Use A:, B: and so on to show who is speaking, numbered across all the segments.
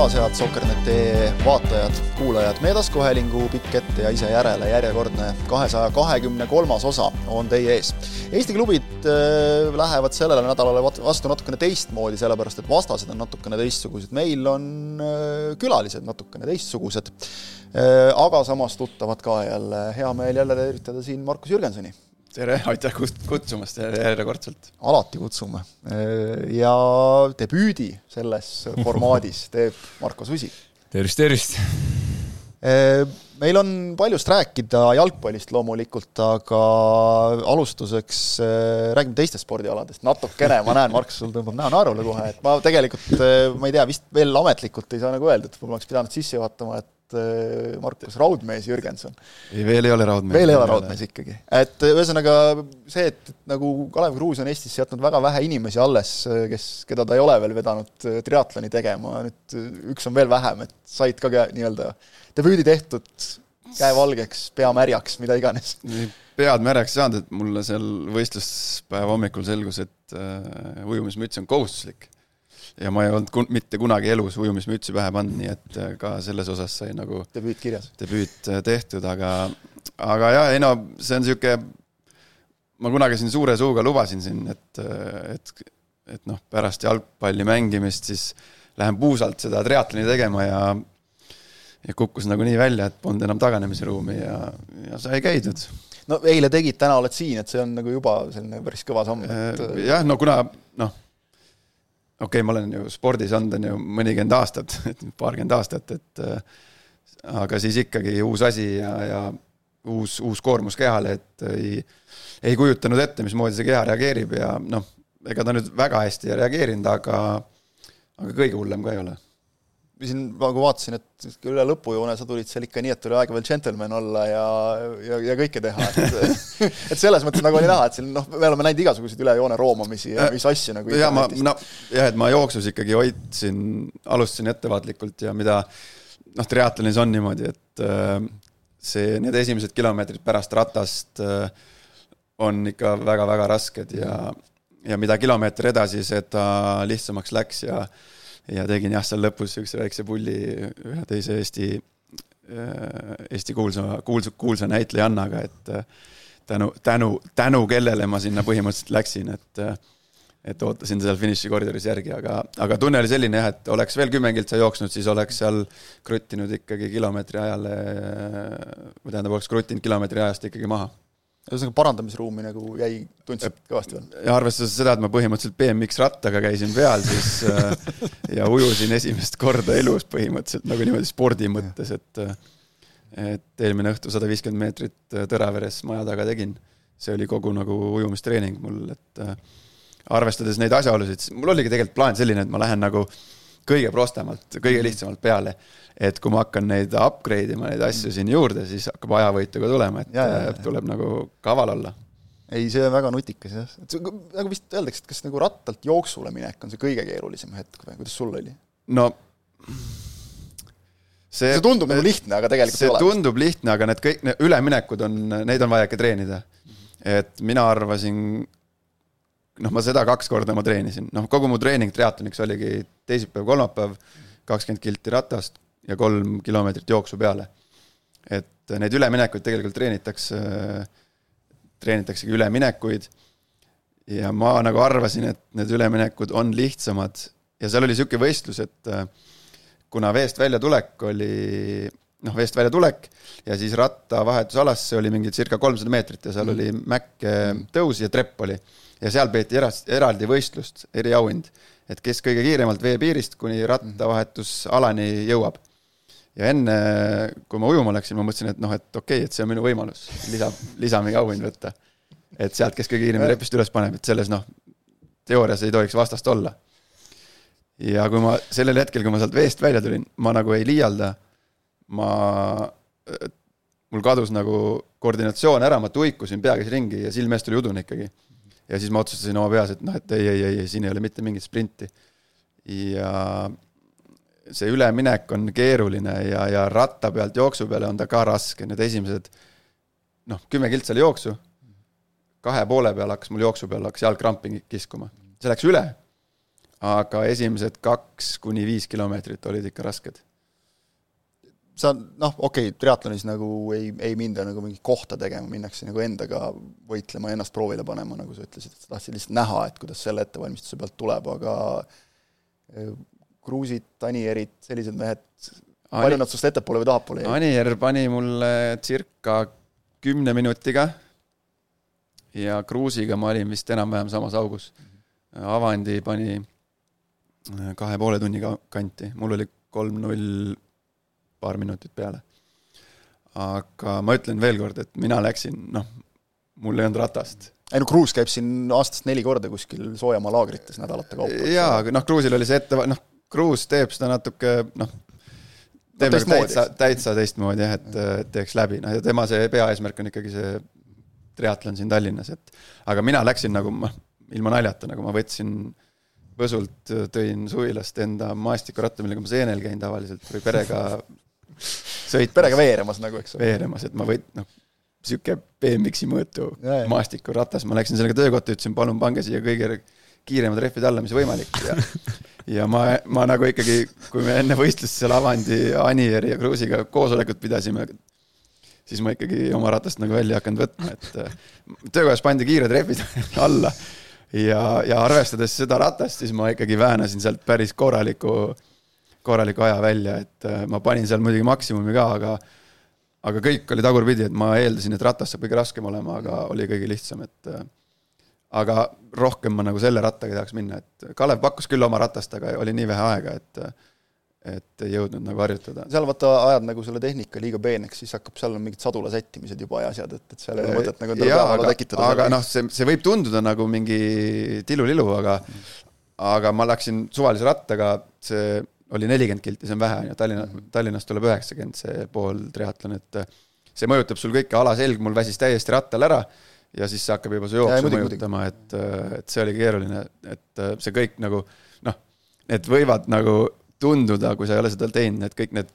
A: taas, head Sokkerneti vaatajad, kuulajad, meie taskuhäälingu pikk ette ja ise järele järjekordne kahesaja kahekümne kolmas osa on teie ees. Eesti klubid äh, lähevad sellele nädalale vastu natukene teistmoodi, sellepärast et vastased on natukene teistsugused, meil on äh, külalised natukene teistsugused. Äh, aga samas tuttavad ka jälle, hea meel jälle tervitada siin Markus Jürgensoni
B: tere, aitäh kutsumast järjekordselt.
A: alati kutsume. ja debüüdi selles formaadis teeb Marko Susi.
C: tervist, tervist!
A: meil on paljust rääkida jalgpallist loomulikult, aga alustuseks räägime teistest spordialadest natukene, ma näen, Markus, sul tõmbab näo naerule kohe, et ma tegelikult, ma ei tea, vist veel ametlikult ei saa nagu öelda, et võib-olla oleks pidanud sisse juhatama, et Markus Raudmees Jürgenson.
B: ei, veel ei ole Raudmees.
A: veel ei ole Raudmees ikkagi. et äh, ühesõnaga see, et nagu Kalev Kruus on Eestis jätnud väga vähe inimesi alles, äh, kes, keda ta ei ole veel vedanud triatloni tegema, nüüd üks on veel vähem, et said ka nii-öelda debüüdi tehtud, käe valgeks, pea märjaks, mida iganes.
B: pead märjaks saanud, et mulle seal võistluspäeva hommikul selgus, et uh, ujumismüts on kohustuslik ja ma ei olnud kun, mitte kunagi elus ujumismütsi pähe pannud, nii et äh, ka selles osas sai nagu
A: debüüt kirjas.
B: debüüt äh, tehtud, aga, aga jah, ei no see on niisugune, ma kunagi siin suure suuga lubasin siin, et, äh, et, et noh, pärast jalgpalli mängimist siis lähen puusalt seda triatloni tegema ja ja kukkus nagu nii välja, et polnud enam taganemisruumi ja, ja sai käidud
A: no eile tegid, täna oled siin, et see on nagu juba selline päris kõva samm et....
B: jah, no kuna noh okei okay,, ma olen ju spordis olnud, on ju, mõnikümmend aastat, paarkümmend aastat, et äh, aga siis ikkagi uus asi ja, ja uus, uus koormus kehale, et ei, ei kujutanud ette, mismoodi see keha reageerib ja noh, ega ta nüüd väga hästi ei reageerinud, aga, aga kõige hullem ka ei ole
A: siin nagu vaatasin, et üle lõpujoone sa tulid seal ikka nii, et oli aega veel džentelmen olla ja, ja, ja kõike teha, et et selles mõttes nagu oli näha, et siin noh, me oleme näinud igasuguseid üle joone roomamisi ja mis asju nagu
B: ja ma, no jah, et ma jooksus ikkagi hoidsin, alustasin ettevaatlikult ja mida noh, triatlonis on niimoodi, et äh, see, need esimesed kilomeetrid pärast ratast äh, on ikka väga-väga rasked ja, ja mida kilomeeter edasi, seda lihtsamaks läks ja ja tegin jah, seal lõpus niisuguse väikse pulli ühe teise Eesti, äh, Eesti kuulsa, kuulsa, kuulsa näitlejannaga, et äh, tänu, tänu, tänu kellele ma sinna põhimõtteliselt läksin, et äh, et ootasin seal finišikoridoris järgi, aga, aga tunne oli selline jah, et oleks veel kümme kiltsa jooksnud, siis oleks seal kruttinud ikkagi kilomeetri ajale, või tähendab, oleks kruttinud kilomeetri ajast ikkagi maha
A: ühesõnaga parandamisruumi nagu jäi, tundsid kõvasti veel?
B: ja arvestades seda, et ma põhimõtteliselt BMX rattaga käisin peal, siis äh, ja ujusin esimest korda elus põhimõtteliselt nagu niimoodi spordi mõttes, et äh, et eelmine õhtu sada viiskümmend meetrit äh, Tõraveres maja taga tegin. see oli kogu nagu ujumistreening mul, et arvestades neid asjaolusid, mul oligi tegelikult plaan selline, et ma lähen nagu kõige prostemalt, kõige lihtsamalt peale et kui ma hakkan neid upgrade ima, neid asju siin juurde, siis hakkab ajavõitu ka tulema, et ja, ja, ja. tuleb nagu kaval olla.
A: ei, see on väga nutikas jah, et see, nagu vist öeldakse, et kas nagu rattalt jooksule minek on see kõige keerulisem hetk või kuidas sul oli?
B: no
A: see, see tundub nagu lihtne, aga tegelikult
B: see ei ole. tundub lihtne, aga need kõik, need üleminekud on, neid on vaja ikka treenida. et mina arvasin, noh, ma seda kaks korda ma treenisin, noh, kogu mu treening triatloniks oligi teisipäev, kolmapäev, kakskümmend kilti ratast, ja kolm kilomeetrit jooksu peale. et neid üleminekuid tegelikult treenitakse, treenitaksegi üleminekuid ja ma nagu arvasin, et need üleminekud on lihtsamad ja seal oli niisugune võistlus, et äh, kuna veest väljatulek oli noh, veest väljatulek ja siis rattavahetusalasse oli mingi circa kolmsada meetrit ja seal mm. oli mäkke tõus ja trepp oli. ja seal peeti eras, eraldi võistlust, eriauhind, et kes kõige kiiremalt veepiirist kuni rattavahetusalani jõuab ja enne, kui ma ujuma läksin, ma mõtlesin, et noh, et okei okay,, et see on minu võimalus lisa, lisa mingi auhind võtta. et sealt, kes kõige kiiremini repist üles paneb, et selles noh, teoorias ei tohiks vastast olla. ja kui ma sellel hetkel, kui ma sealt veest välja tulin, ma nagu ei liialda, ma, mul kadus nagu koordinatsioon ära, ma tuikusin pea käis ringi ja silme eest tuli udune ikkagi. ja siis ma otsustasin oma peas, et noh, et ei, ei, ei, siin ei ole mitte mingit sprinti. ja see üleminek on keeruline ja, ja ratta pealt jooksu peale on ta ka raske, need esimesed noh, kümme kiltsa oli jooksu, kahe poole peal hakkas mul jooksu peal hakkas jalg krampi kiskuma, see läks üle. aga esimesed kaks kuni viis kilomeetrit olid ikka rasked.
A: Sa noh, okei okay,, triatlonis nagu ei, ei minda nagu mingit kohta tegema, minnakse nagu endaga võitlema, ennast proovile panema, nagu sa ütlesid, et sa tahtsid lihtsalt näha, et kuidas selle ettevalmistuse pealt tuleb, aga Kruusid, Tanierid, sellised mehed, palju nad sinust ettepoole või tahapoole
B: jäid? Anier pani mulle circa kümne minutiga ja Kruusiga ma olin vist enam-vähem samas augus. Avandi pani eh, kahe poole tunni kanti, mul oli kolm null paar minutit peale. aga ma ütlen veel kord, et mina läksin, noh, mul ei olnud ratast.
A: ei no Kruus käib siin aastast neli korda kuskil soojamaa laagrites nädalate kaupa.
B: jaa, aga noh, Kruusil oli see ette, noh, Kruus teeb seda natuke, noh, teeb no, täitsa, täitsa teistmoodi jah, et, teeks läbi, noh ja tema see peaeesmärk on ikkagi see triatlon siin Tallinnas, et aga mina läksin nagu, noh, ilma naljata, nagu ma võtsin Võsult, tõin suvilast enda maastikuratta, millega ma seenel käin tavaliselt või perega
A: sõitmas. perega veeremas nagu, eks
B: ole. veeremas, et ma võin, noh, sihuke BMX-i mõõtu maastikuratas, ma läksin sellega töökotta, ütlesin, palun pange siia kõige kiiremad rehvid alla, mis võimalik ja ja ma, ma nagu ikkagi, kui me enne võistlust seal Avandi, Anieri ja Kruusiga koosolekut pidasime, siis ma ikkagi oma ratast nagu välja ei hakanud võtma, et äh, töökojas pandi kiired rehvid alla. Ja, ja arvestades seda ratast, siis ma ikkagi väänasin sealt päris korraliku korraliku aja välja, et äh, ma panin seal muidugi maksimumi ka, aga aga kõik oli tagurpidi, et ma eeldasin, et ratas saab kõige raskem olema, aga oli kõige lihtsam, et äh, aga rohkem ma nagu selle rattaga ei tahaks minna, et Kalev pakkus küll oma ratast, aga oli nii vähe aega, et et ei jõudnud nagu harjutada.
A: seal vaata, ajad nagu selle tehnika liiga peeneks, siis hakkab seal mingid sadula sättimised juba ja asjad, et, et seal ei ole mõtet nagu endale
B: peavalu tekitada. aga noh, see, see võib tunduda nagu mingi tilulilu, aga aga ma läksin suvalise rattaga, see oli nelikümmend kilti, see on vähe, on ju, Tallinna, Tallinnast tuleb üheksakümmend see pool triatlon, et see mõjutab sul kõike, alaselg mul väsis täiesti rattal ära ja siis see hakkab juba su jooksu mõjutama, et, äh, et see oli keeruline, et äh, see kõik nagu noh, need võivad nagu tunduda, kui sa ei ole seda teinud, need kõik need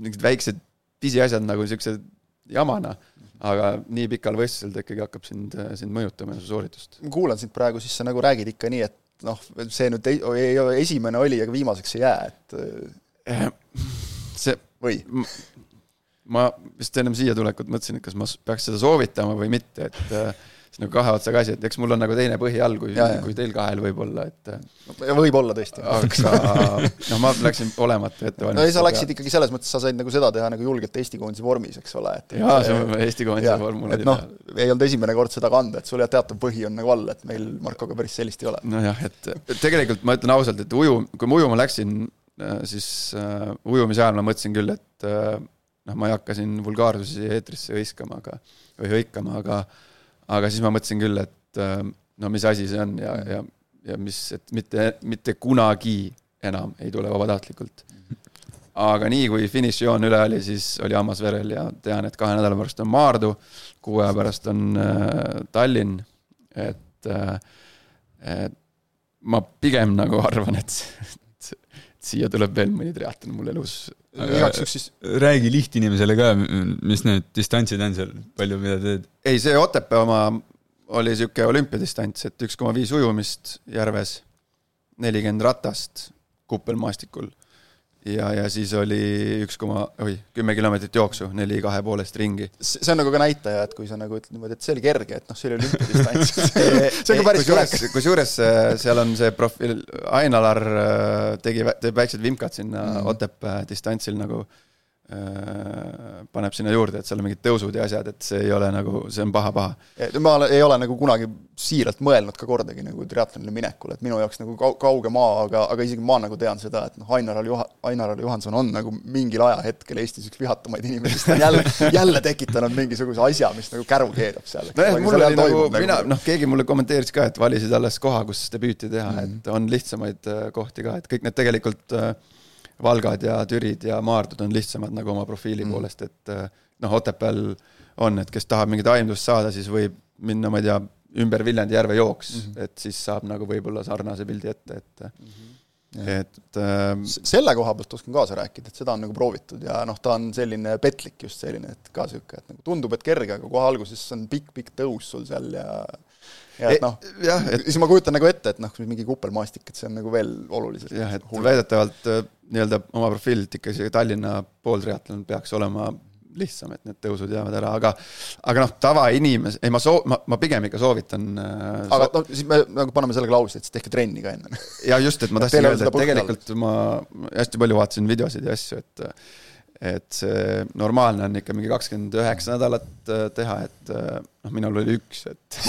B: mingid väiksed pisiasjad nagu niisugused jamana, aga nii pikal võistlusel ta ikkagi hakkab sind, sind mõjutama ja su sooritust.
A: ma kuulan sind praegu, siis sa nagu räägid ikka nii, et noh, see nüüd ei, ei, esimene oli, aga viimaseks ei jää, et
B: eh, see või? Ma vist ennem siia tulekut mõtlesin, et kas ma peaks seda soovitama või mitte, et äh, see on nagu kahe otsaga asi, et eks mul on nagu teine põhi all, kui, kui teil kahel võib-olla, et.
A: võib-olla tõesti.
B: aga noh, ma läksin olematu ettevalmistusega.
A: no ei, sa läksid ikkagi selles mõttes, sa said nagu seda teha nagu julgelt Eesti koondise vormis, eks ole.
B: jaa, see on Eesti koondise vorm
A: oli noh, ei olnud esimene kord seda kanda, et sul jah, teatav põhi on nagu all, et meil Markoga päris sellist ei ole.
B: nojah, et tegelikult ma ütlen ausalt, et uju, kui ma ujuma läksin, äh, siis uh, ujumise ajal ma mõtlesin küll, et uh, noh, ma ei hakka siin vulgaarsusi eetrisse hõiskama, aga, või hõikama, aga aga siis ma mõtlesin küll, et äh, no mis asi see on ja, ja, ja mis, et mitte, mitte kunagi enam ei tule vabatahtlikult. aga nii, kui finišijoon üle oli, siis oli hammas verel ja tean, et kahe nädala pärast on Maardu, kuu aja pärast on äh, Tallinn, et äh, et ma pigem nagu arvan, et, et siia tuleb veel mõni triatlon mul elus.
C: Igaks juhuks siis räägi lihtinimesele ka, mis need distantsid on seal, palju mida teed?
B: ei, see Otepää oma oli niisugune olümpiadistants, et üks koma viis ujumist järves, nelikümmend ratast kuppelmaastikul ja, ja siis oli üks koma, oi, kümme kilomeetrit jooksu, neli kahe poolest ringi.
A: see on nagu ka näitaja, et kui sa nagu ütled niimoodi, et see oli kerge, et noh, see oli olümpiadistants see on ka päris
B: korralik. kusjuures äh, seal on see profiil, Ain-Alar äh, tegi, teeb väiksed vimkad sinna mm -hmm. Otepää distantsil nagu äh, Äh, paneb sinna juurde, et seal on mingid tõusud ja asjad, et see ei ole nagu, see on paha-paha.
A: ma ei ole nagu kunagi siiralt mõelnud ka kordagi nagu triatlonile minekule, et minu jaoks nagu kau-, kauge maa, aga, aga isegi ma nagu tean seda, et noh, Ainar Juha-, Ainar Juhanson on nagu mingil ajahetkel Eestis üks vihatamaid inimesi, sest ta on jälle, jälle tekitanud mingisuguse asja, mis nagu käru keedab seal.
B: nojah, mul oli nagu, mina, noh, keegi mulle kommenteeris ka, et valisid alles koha, kus debüüti teha mm, -hmm. et on lihtsamaid äh, kohti ka, et kõik need tegelikult äh, Valgad ja Türid ja Maardud on lihtsamad nagu oma profiili mm. poolest, et eh, noh, Otepääl on, et kes tahab mingit aimdust saada, siis võib minna, ma ei tea, ümber Viljandi järve jooks mm, -hmm. et siis saab nagu võib-olla sarnase pildi ette, et mm -hmm. et äh,
A: selle koha pealt oskan kaasa rääkida, et seda on nagu proovitud ja noh, ta on selline petlik just selline, et ka niisugune, et nagu tundub, et kerge, aga kohe alguses on pikk-pikk tõus sul seal ja ja et noh,
B: jah, et
A: siis ma kujutan nagu ette, et noh, mingi kupelmaastik, et see on nagu veel oluliselt
B: jah, et väidetavalt äh, nii-öelda oma profiililt ikka see Tallinna pooltriatlon peaks olema lihtsam, et need tõusud jäävad ära, aga aga noh, tavainimes-, ei ma soo-, ma, ma pigem ikka soovitan äh,
A: aga noh, siis me nagu paneme selle klausli, et siis tehke trenni ka enne.
B: ja just, et ma tahtsin öelda, et tegelikult ma hästi palju vaatasin videosid ja asju, et et see normaalne on ikka mingi kakskümmend üheksa nädalat äh, teha, et äh, noh, minul oli üks, et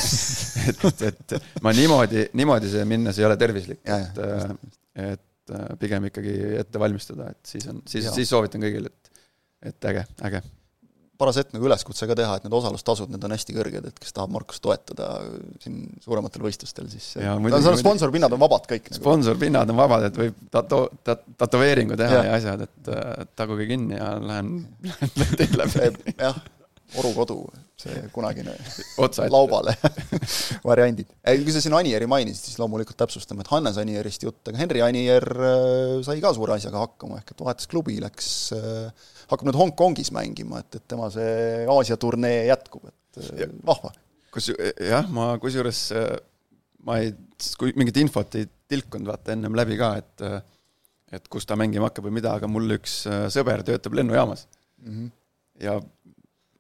B: et, et ma niimoodi, niimoodi see minnes ei ole tervislik, et et pigem ikkagi ette valmistada, et siis on, siis, siis soovitan kõigile, et et äge, äge
A: paras hetk nagu üleskutse ka teha, et need osalustasud, need on hästi kõrged, et kes tahab Markust toetada siin suurematel võistlustel, siis
B: Ja muidugi- muidugi-
A: sponsorpinnad on vabad kõik nagu.
B: sponsorpinnad on vabad, et võib tato-, tat-, tätoveeringu teha ja, ja asjad, et äh, taguge kinni ja lähen, lähen teile läbi
A: jah, Oru kodu, see kunagine laubale variandid. kui sa siin Anieri mainisid, siis loomulikult täpsustame, et Hannes Anierist jutt, aga Henri Anier äh, sai ka suure asjaga hakkama, ehk et vahetas klubi, läks, hakkab nüüd Hongkongis mängima, et, et tema see Aasia turnee jätkub, et äh, vahva.
B: kus, jah, ma kusjuures, äh, ma ei, kui mingit infot ei tilkunud vaata ennem läbi ka, et äh, et kus ta mängima hakkab või mida, aga mul üks sõber töötab lennujaamas
A: Mm -hmm.
B: ja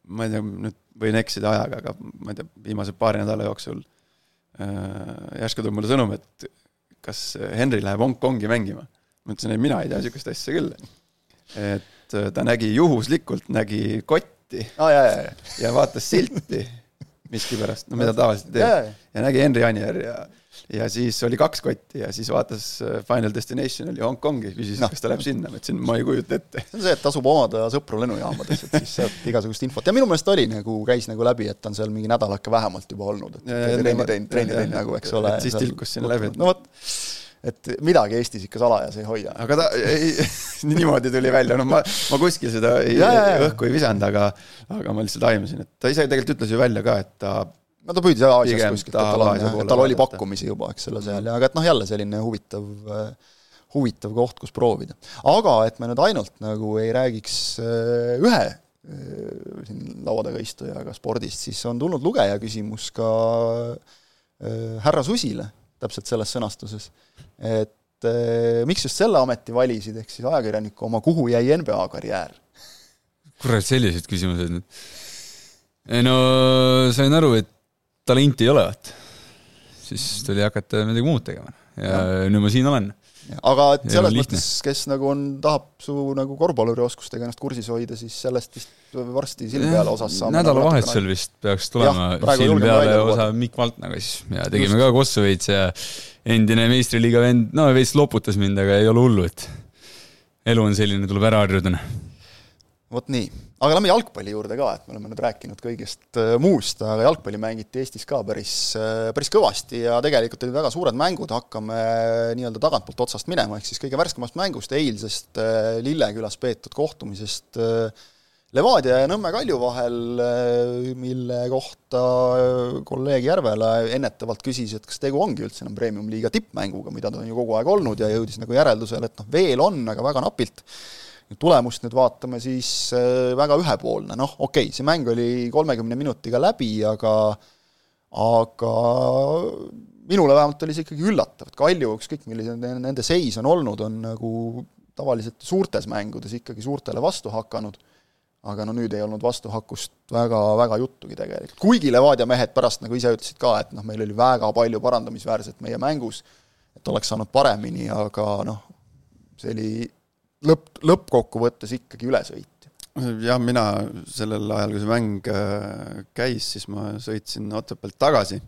B: ma ei tea, nüüd võin eksida ajaga, aga ma ei tea, viimase paari nädala jooksul äh, järsku tuleb mulle sõnum, et kas Henri läheb Hongkongi mängima. ma ütlesin, ei mina ei tea niisugust asja küll. et äh, ta nägi juhuslikult, nägi kotti
A: ah,, jaa, jaa, jaa.
B: ja vaatas silti miskipärast, no mida tavaliselt teeb.
A: jaa.
B: ja nägi Henri Anier ja, ja siis oli kaks kotti ja siis vaatas äh, Final Destination oli Hongkongi, küsis no., kas ta läheb sinna, ma ütlesin, ma ei kujuta ette.
A: see on see, et tasub omada sõpru lennujaamades, et siis sealt igasugust infot ja minu meelest oli nagu, käis nagu läbi, et on seal mingi nädalake vähemalt juba olnud, et trenni teinud, trenni teinud nagu, eks ole.
B: et siis tilkus sinna läbi, et-
A: no vot, et midagi Eestis ikka salajas ei hoia.
B: aga ta ei, niimoodi tuli välja, no ma, ma kuskil seda ei,
A: Ja, ja, ja.
B: õhku ei visanud, aga, aga ma lihtsalt aimasin, et ta ise tegelikult ütles ju välja ka, et ta
A: no ta püüdis Aasias kuskilt, et tal on jah, et tal oli pakkumisi juba, eks ole, seal ja aga et noh, jälle selline huvitav, huvitav koht, kus proovida. aga et me nüüd ainult nagu ei räägiks äh, ühe äh, siin laua taga istujaga spordist, siis on tulnud lugeja küsimus ka äh, härra Susile, täpselt selles sõnastuses, et äh, miks just selle ameti valisid, ehk siis ajakirjaniku oma, kuhu jäi NBA karjäär?
C: kurat, sellised küsimused nüüd. ei no sain aru, et talenti ei ole, vaata. siis tuli hakata midagi muud tegema ja nüüd ma siin olen.
A: Aga et selles mõttes, kes nagu on, tahab su nagu korvpallurioskustega ennast kursis hoida, siis sellest vist varsti silm peale osas saame. nagu
C: nädalavahetusel vist peaks tulema
A: praegu
C: silm peale osa. Mikk Valtnaga siis ja tegime ka kossu veits ja endine meistriliiga vend, no veits loputas mind, aga ei ole hullu, et elu on selline, tuleb ära harjuda.
A: Vot nii, aga lähme jalgpalli juurde ka, et me oleme nüüd rääkinud kõigest äh, muust, aga jalgpalli mängiti Eestis ka päris, päris kõvasti ja tegelikult olid väga suured mängud, hakkame nii-öelda tagantpoolt otsast minema, ehk siis kõige värskemast mängust, eilsest äh, Lillekülas peetud kohtumisest äh, Levadia ja Nõmme Kalju vahel, mille kohta äh, kolleeg Järvela ennetavalt küsis, et kas tegu ongi üldse enam premium-liiga tippmänguga, mida ta on ju kogu aeg olnud ja jõudis nagu järeldusele, et noh, veel on, aga väga napilt tulemust nüüd vaatame, siis äh, väga ühepoolne, noh okei okay,, see mäng oli kolmekümne minutiga läbi, aga aga minule vähemalt oli see ikkagi üllatav, et Kalju, ükskõik milline ne- nende seis on olnud, on nagu tavaliselt suurtes mängudes ikkagi suurtele vastu hakanud, aga no nüüd ei olnud vastuhakust väga, väga juttugi tegelikult. kuigi Levadia mehed pärast nagu ise ütlesid ka, et noh, meil oli väga palju parandamisväärset meie mängus, et oleks saanud paremini, aga noh, see oli lõpp, lõppkokkuvõttes ikkagi ülesõit.
B: jah, mina sellel ajal, kui see mäng äh, käis, siis ma sõitsin Otepäält tagasi,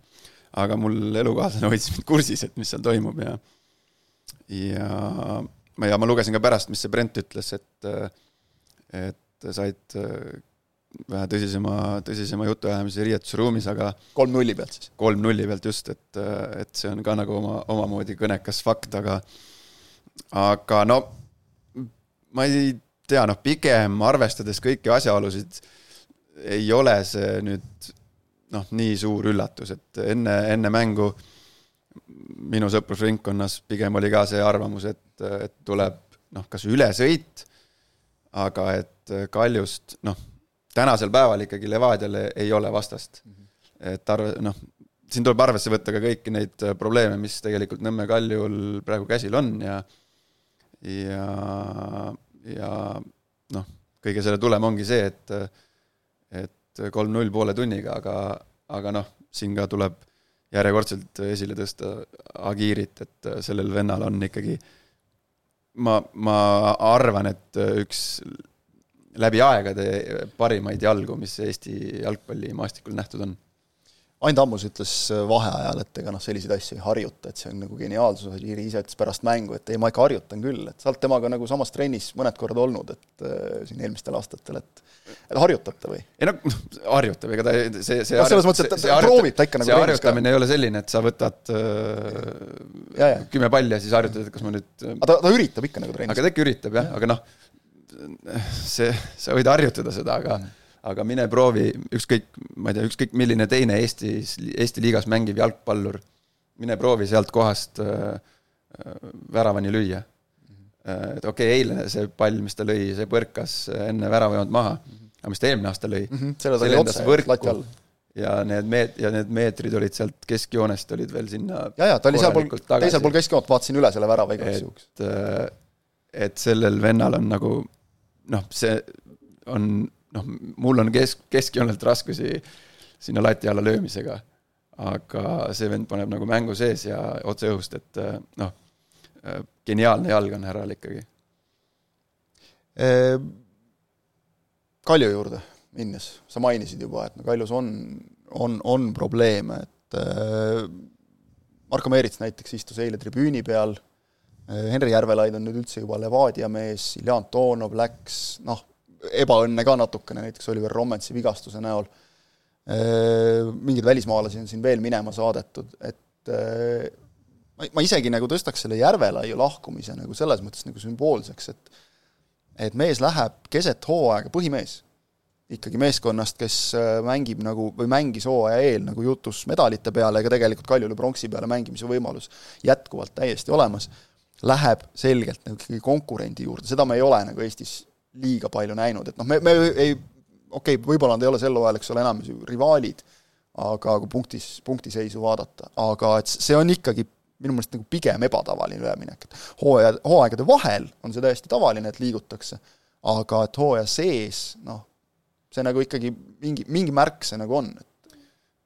B: aga mul elukaaslane hoidis mind kursis, et mis seal toimub ja ja ma, ja ma lugesin ka pärast, mis see Brent ütles, et et said äh, vähe tõsisema, tõsisema jutuajamise riietusruumis, aga
A: kolm nulli pealt siis.
B: kolm nulli pealt just, et, et see on ka nagu oma, omamoodi kõnekas fakt, aga aga no ma ei tea, noh pigem arvestades kõiki asjaolusid ei ole see nüüd noh, nii suur üllatus, et enne, enne mängu minu sõprusringkonnas pigem oli ka see arvamus, et, et tuleb noh, kas ülesõit, aga et Kaljust noh, tänasel päeval ikkagi Levadiale ei ole vastast. et arve, noh, siin tuleb arvesse võtta ka kõiki neid probleeme, mis tegelikult Nõmme Kaljul praegu käsil on ja ja, ja noh, kõige selle tulem ongi see, et et kolm-null poole tunniga, aga, aga noh, siin ka tuleb järjekordselt esile tõsta Agirit, et sellel vennal on ikkagi ma, ma arvan, et üks läbi aegade parimaid jalgu, mis Eesti jalgpallimaastikul nähtud on.
A: Ain Tammus ütles vaheajal, et ega noh, selliseid asju ei harjuta, et see on nagu geniaalsus, Agiri ise ütles pärast mängu, et ei, ma ikka harjutan küll, et sa oled temaga nagu samas trennis mõned korrad olnud, et äh, siin eelmistel aastatel, et et harjutab ta või?
B: ei no harjutab, ega ta see, see
A: noh, selles mõttes, et ta, ta proovib ta ikka nagu
B: see harjutamine ka. ei ole selline, et sa võtad äh, kümme palli ja siis harjutad, et kas ma nüüd
A: aga ta, ta üritab ikka nagu trennis?
B: aga ta ikka üritab jah ja., aga noh, see, sa võid harjutada seda, aga mm. Aga mine proovi, ükskõik, ma ei tea, ükskõik milline teine Eestis, Eesti liigas mängiv jalgpallur, mine proovi sealt kohast äh, väravani lüüa. Äh, et okei okay,, eile see pall, mis ta lõi, see põrkas enne väravajoont maha, aga mis ta eelmine aasta lõi?
A: Mm, -hmm, see lendas võrku.
B: ja need meet-, ja need meetrid olid sealt keskjoonest olid veel sinna
A: ja, ja ta oli sealpool, teisel pool keskjoont, vaatasin üle selle värava igaks juhuks.
B: et, äh, et sellel vennal on nagu noh, see on noh, mul on kesk, keskjoonelt raskusi sinna lati alla löömisega. aga see vend paneb nagu mängu sees ja otse õhust, et äh, noh, äh, geniaalne jalg on härral ikkagi.
A: Kalju juurde minnes, sa mainisid juba, et no Kaljus on, on, on probleeme, et äh, Marko Meerits näiteks istus eile tribüüni peal, äh, Henri Järvelaid on nüüd üldse juba Levadia mees, Iljan Toonov läks, noh, ebaõnne ka natukene, näiteks Oliver Rommetsi vigastuse näol, mingeid välismaalasi on siin veel minema saadetud, et ma, ma isegi nagu tõstaks selle Järvelaiu lahkumise nagu selles mõttes nagu sümboolseks, et et mees läheb keset hooaega, põhimees ikkagi meeskonnast, kes mängib nagu, või mängis hooaja eel nagu jutus medalite peale, ega tegelikult Kaljule pronksi peale mängimise võimalus jätkuvalt täiesti olemas, läheb selgelt nagu ikkagi konkurendi juurde, seda me ei ole nagu Eestis liiga palju näinud, et noh, me, me ei, okei okay,, võib-olla nad ei ole sel hooajal, eks ole, enam rivaalid, aga kui punktis, punktiseisu vaadata, aga et see on ikkagi minu meelest nagu pigem ebatavaline üleminek, et hooaja, hooaegade vahel on see täiesti tavaline, et liigutakse, aga et hooaja sees, noh, see nagu ikkagi mingi, mingi märk see nagu on, et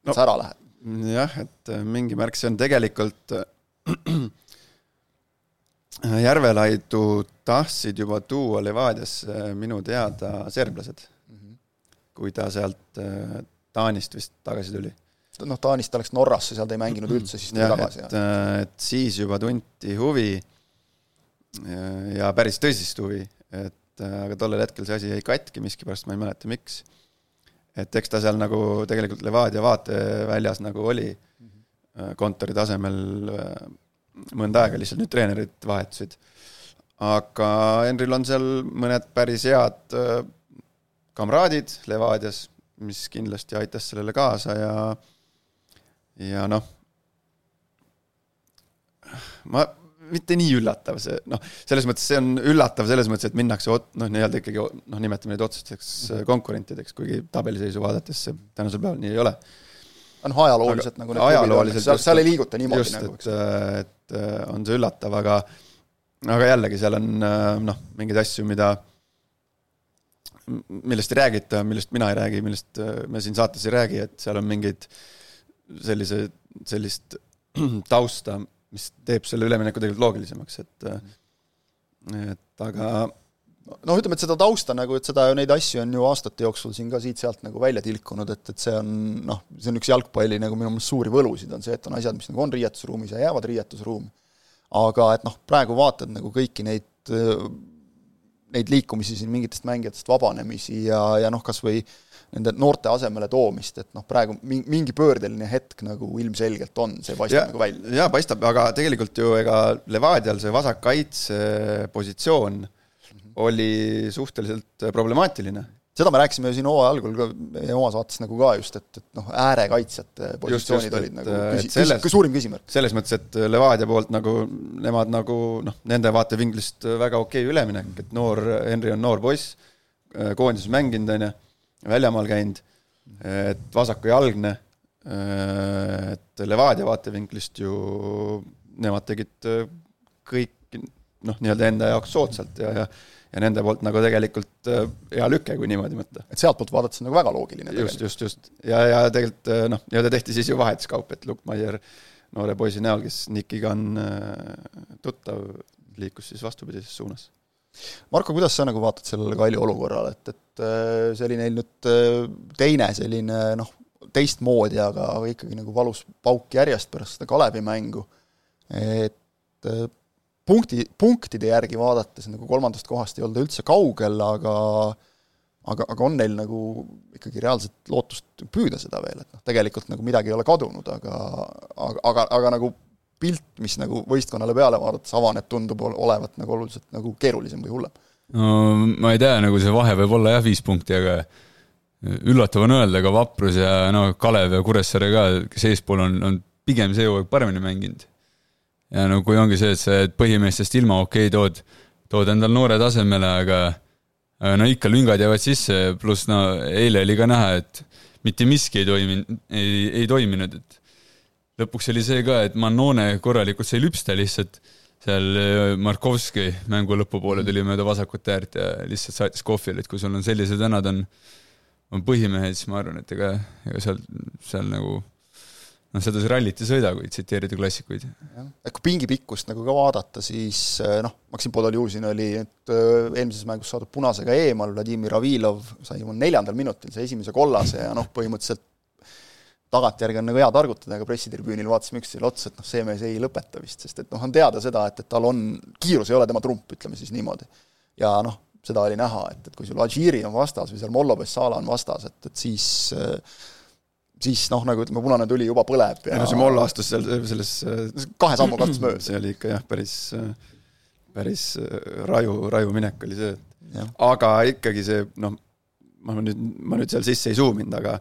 A: no, sa ära lähed.
B: jah, et mingi märk see on tegelikult äh, Järvelaidu tahtsid juba tuua Levadiasse minu teada serblased mm, -hmm. kui ta sealt äh, Taanist vist tagasi tuli.
A: noh, Taanist ta läks Norrasse, seal ta ei mänginud üldse, siis tuli tagasi.
B: et, et siis juba tunti huvi ja päris tõsist huvi, et äh, aga tollel hetkel see asi jäi katki miskipärast, ma ei mäleta, miks. et eks ta seal nagu tegelikult Levadia vaateväljas nagu oli äh, kontori tasemel äh, mõnda aega, lihtsalt nüüd treenerid vahetusid. aga Henril on seal mõned päris head kamraadid Levadias, mis kindlasti aitas sellele kaasa ja ja noh, ma mitte nii üllatav see, noh, selles mõttes see on üllatav selles mõttes, et minnakse ot-, noh, nii-öelda ikkagi noh, nimetame neid otsesteks mhm. konkurentideks, kuigi tabeliseisu vaadates see tänasel päeval nii ei ole.
A: noh, ajalooliselt nagu
B: ajalooliselt
A: seal, seal ei liiguta niimoodi just,
B: nagu, eks. et, et äh, on see üllatav, aga aga jällegi, seal on äh, noh, mingeid asju, mida millest ei räägita, millest mina ei räägi, millest äh, me siin saates ei räägi, et seal on mingeid sellise, sellist tausta, mis teeb selle ülemineku tegelikult loogilisemaks, et et aga
A: noh, ütleme, et seda tausta nagu, et seda, neid asju on ju aastate jooksul siin ka siit-sealt nagu välja tilkunud, et, et see on noh, see on üks jalgpalli nagu minu meelest suuri võlusid, on see, et on asjad, mis nagu on riietusruumis ja jäävad riietusruumi. aga et noh, praegu vaatad nagu kõiki neid, neid liikumisi siin mingitest mängijatest vabanemisi ja, ja noh, kas või nende noorte asemele toomist, et noh, praegu mingi pöördeline hetk nagu ilmselgelt on, see paistab ja, nagu välja.
B: jaa, paistab, aga tegelikult ju ega Levadial see vasakkaitse positsioon. Oli suhteliselt problemaatiline.
A: seda me rääkisime ju siin hooaja algul ka meie omas vaates nagu ka just, et, et noh, äärekaitsjate positsioonid just, olid et, nagu küsi-, selles, küsi, suurim küsimärk.
B: selles mõttes, et Levadia poolt nagu nemad nagu noh, nende vaatevinklist väga okei okay üleminek, et noor, Henri on noor poiss, koondises mänginud, on ju, väljamaal käinud, et vasakujalgne, et Levadia vaatevinklist ju nemad tegid kõik noh, nii-öelda enda jaoks soodsalt ja, ja ja nende poolt nagu tegelikult äh, hea lüke, kui niimoodi mõtta.
A: et sealtpoolt vaadates on nagu väga loogiline
B: just, just, just. ja, ja tegelikult äh, noh, nii-öelda tehti siis ju vahetuskaup, et Luke Maier noore poisi näol, kes Nikiga on äh, tuttav, liikus siis vastupidises suunas.
A: Marko, kuidas sa nagu vaatad sellele Kalju olukorrale, et, et see oli neil nüüd teine selline noh, teistmoodi, aga ikkagi nagu valus pauk järjest pärast seda Kalevi mängu, et punkti, punktide järgi vaadates nagu kolmandast kohast ei olda üldse kaugel, aga aga, aga on neil nagu ikkagi reaalset lootust püüda seda veel, et noh, tegelikult nagu midagi ei ole kadunud, aga aga, aga, aga nagu pilt, mis nagu võistkonnale peale vaadates avaneb, tundub olevat nagu oluliselt nagu keerulisem või hullem.
C: no ma ei tea, nagu see vahe võib olla jah, viis punkti, aga üllatav on öelda, aga Vaprus ja no Kalev ja Kuressaare ka, kes eespool on, on pigem see hooaeg paremini mänginud ja no kui ongi see, et sa jääd põhimeestest ilma, okei okay,, tood, tood endal noore tasemele, aga aga no ikka lüngad jäävad sisse, pluss no eile oli ka näha, et mitte miski ei toiminud, ei, ei toiminud, et lõpuks oli see ka, et Mannone korralikult sai lüpsta lihtsalt, seal äh, Markovski mängu lõpupoole tuli mööda vasakut äärt ja lihtsalt saatis kohvile, et kui sul on sellised vennad on, on põhimehed, siis ma arvan, et ega, ega seal, seal nagu noh, seda see rallit ei sõida, kui tsiteerida klassikuid.
A: et kui pingi pikkust nagu ka vaadata, siis eh, noh, Maksim Podoljuzin oli nüüd eh, eelmises mängus saadud punasega eemal, Vladimir Avilov sai oma neljandal minutil see esimese kollase ja noh, põhimõtteliselt tagantjärgi on nagu hea targutada, aga pressitribüünil vaatasime üksteisele otsa, et noh, see mees ei lõpeta vist, sest et noh, on teada seda, et, et tal on, kiirus ei ole tema trump, ütleme siis niimoodi. ja noh, seda oli näha, et, et kui sul Adžiri on vastas või seal Mollo Bessala on vastas, et, et siis äh, siis noh, nagu ütleme, punane tuli juba põleb
B: ja ei no see Moll astus seal selles
A: kahe sammu katsus mööda.
B: see oli ikka jah, päris, päris raju, raju minek oli see. aga ikkagi see noh, ma nüüd, ma nüüd seal sisse ei zoominud, aga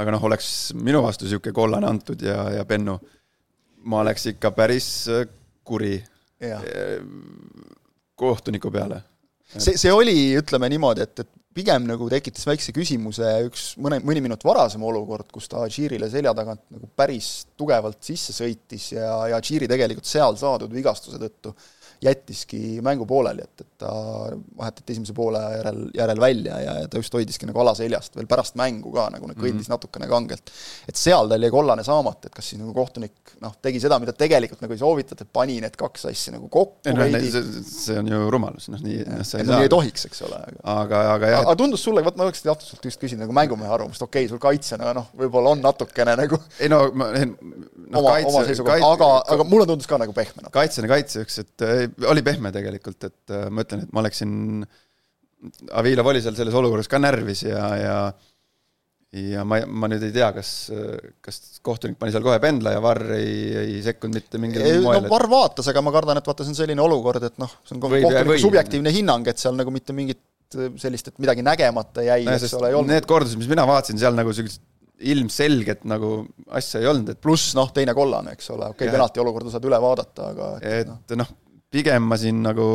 B: aga noh, oleks minu vastu niisugune kollane antud ja, ja Bennu, ma oleks ikka päris kuri ja. kohtuniku peale.
A: see, see oli, ütleme niimoodi, et, et pigem nagu tekitas väikse küsimuse üks mõne, mõni minut varasem olukord, kus ta Džiirile selja tagant nagu päris tugevalt sisse sõitis ja, ja Džiiri tegelikult seal saadud vigastuse tõttu jättiski mängu pooleli, et, et ta vahetati esimese poole järel, järel välja ja, ja ta just hoidiski nagu alaseljast veel pärast mängu ka nagu kõndis mm -hmm. natukene kangelt. et seal tal jäi kollane saamata, et kas siis nagu kohtunik noh, tegi seda, mida tegelikult nagu ei soovitata, et pani need kaks asja nagu kokku
B: no, veidi. see on ju rumalus, noh nii,
A: noh sa ei saa. ei tohiks, eks ole,
B: aga aga, aga jah.
A: aga tundus sulle, vot ma oleks tahtnud sult just küsida nagu mängumehe arvamust, okei okay,, sul kaitsjana noh, võib-olla on natukene nagu
B: ei no ma
A: no, oma, oma seisukoht, aga, aga mulle tundus ka nagu pehme.
B: kaitsjana kaitsjaks, et oli pehme tegelikult, et äh, ma ütlen, et ma oleksin, Avilov oli seal selles olukorras ka närvis ja, ja ja ma, ma nüüd ei tea, kas, kas kohtunik pani seal kohe pendla ja Varr ei, ei sekkunud mitte mingil
A: ei, moel. no Varr vaatas, aga ma kardan, et vaata, see on selline olukord, et noh, see on kohtuniku subjektiivne hinnang, et seal nagu mitte mingit sellist, et midagi nägemata jäi no,, eks ole, ei olnud.
B: Need kordused, mis mina vaatasin, seal nagu sellist ilmselget nagu asja ei olnud, et
A: pluss noh, teine kollane, eks ole, okei okay,, penalti olukorda saad üle vaadata, aga
B: et noh no, pigem ma siin nagu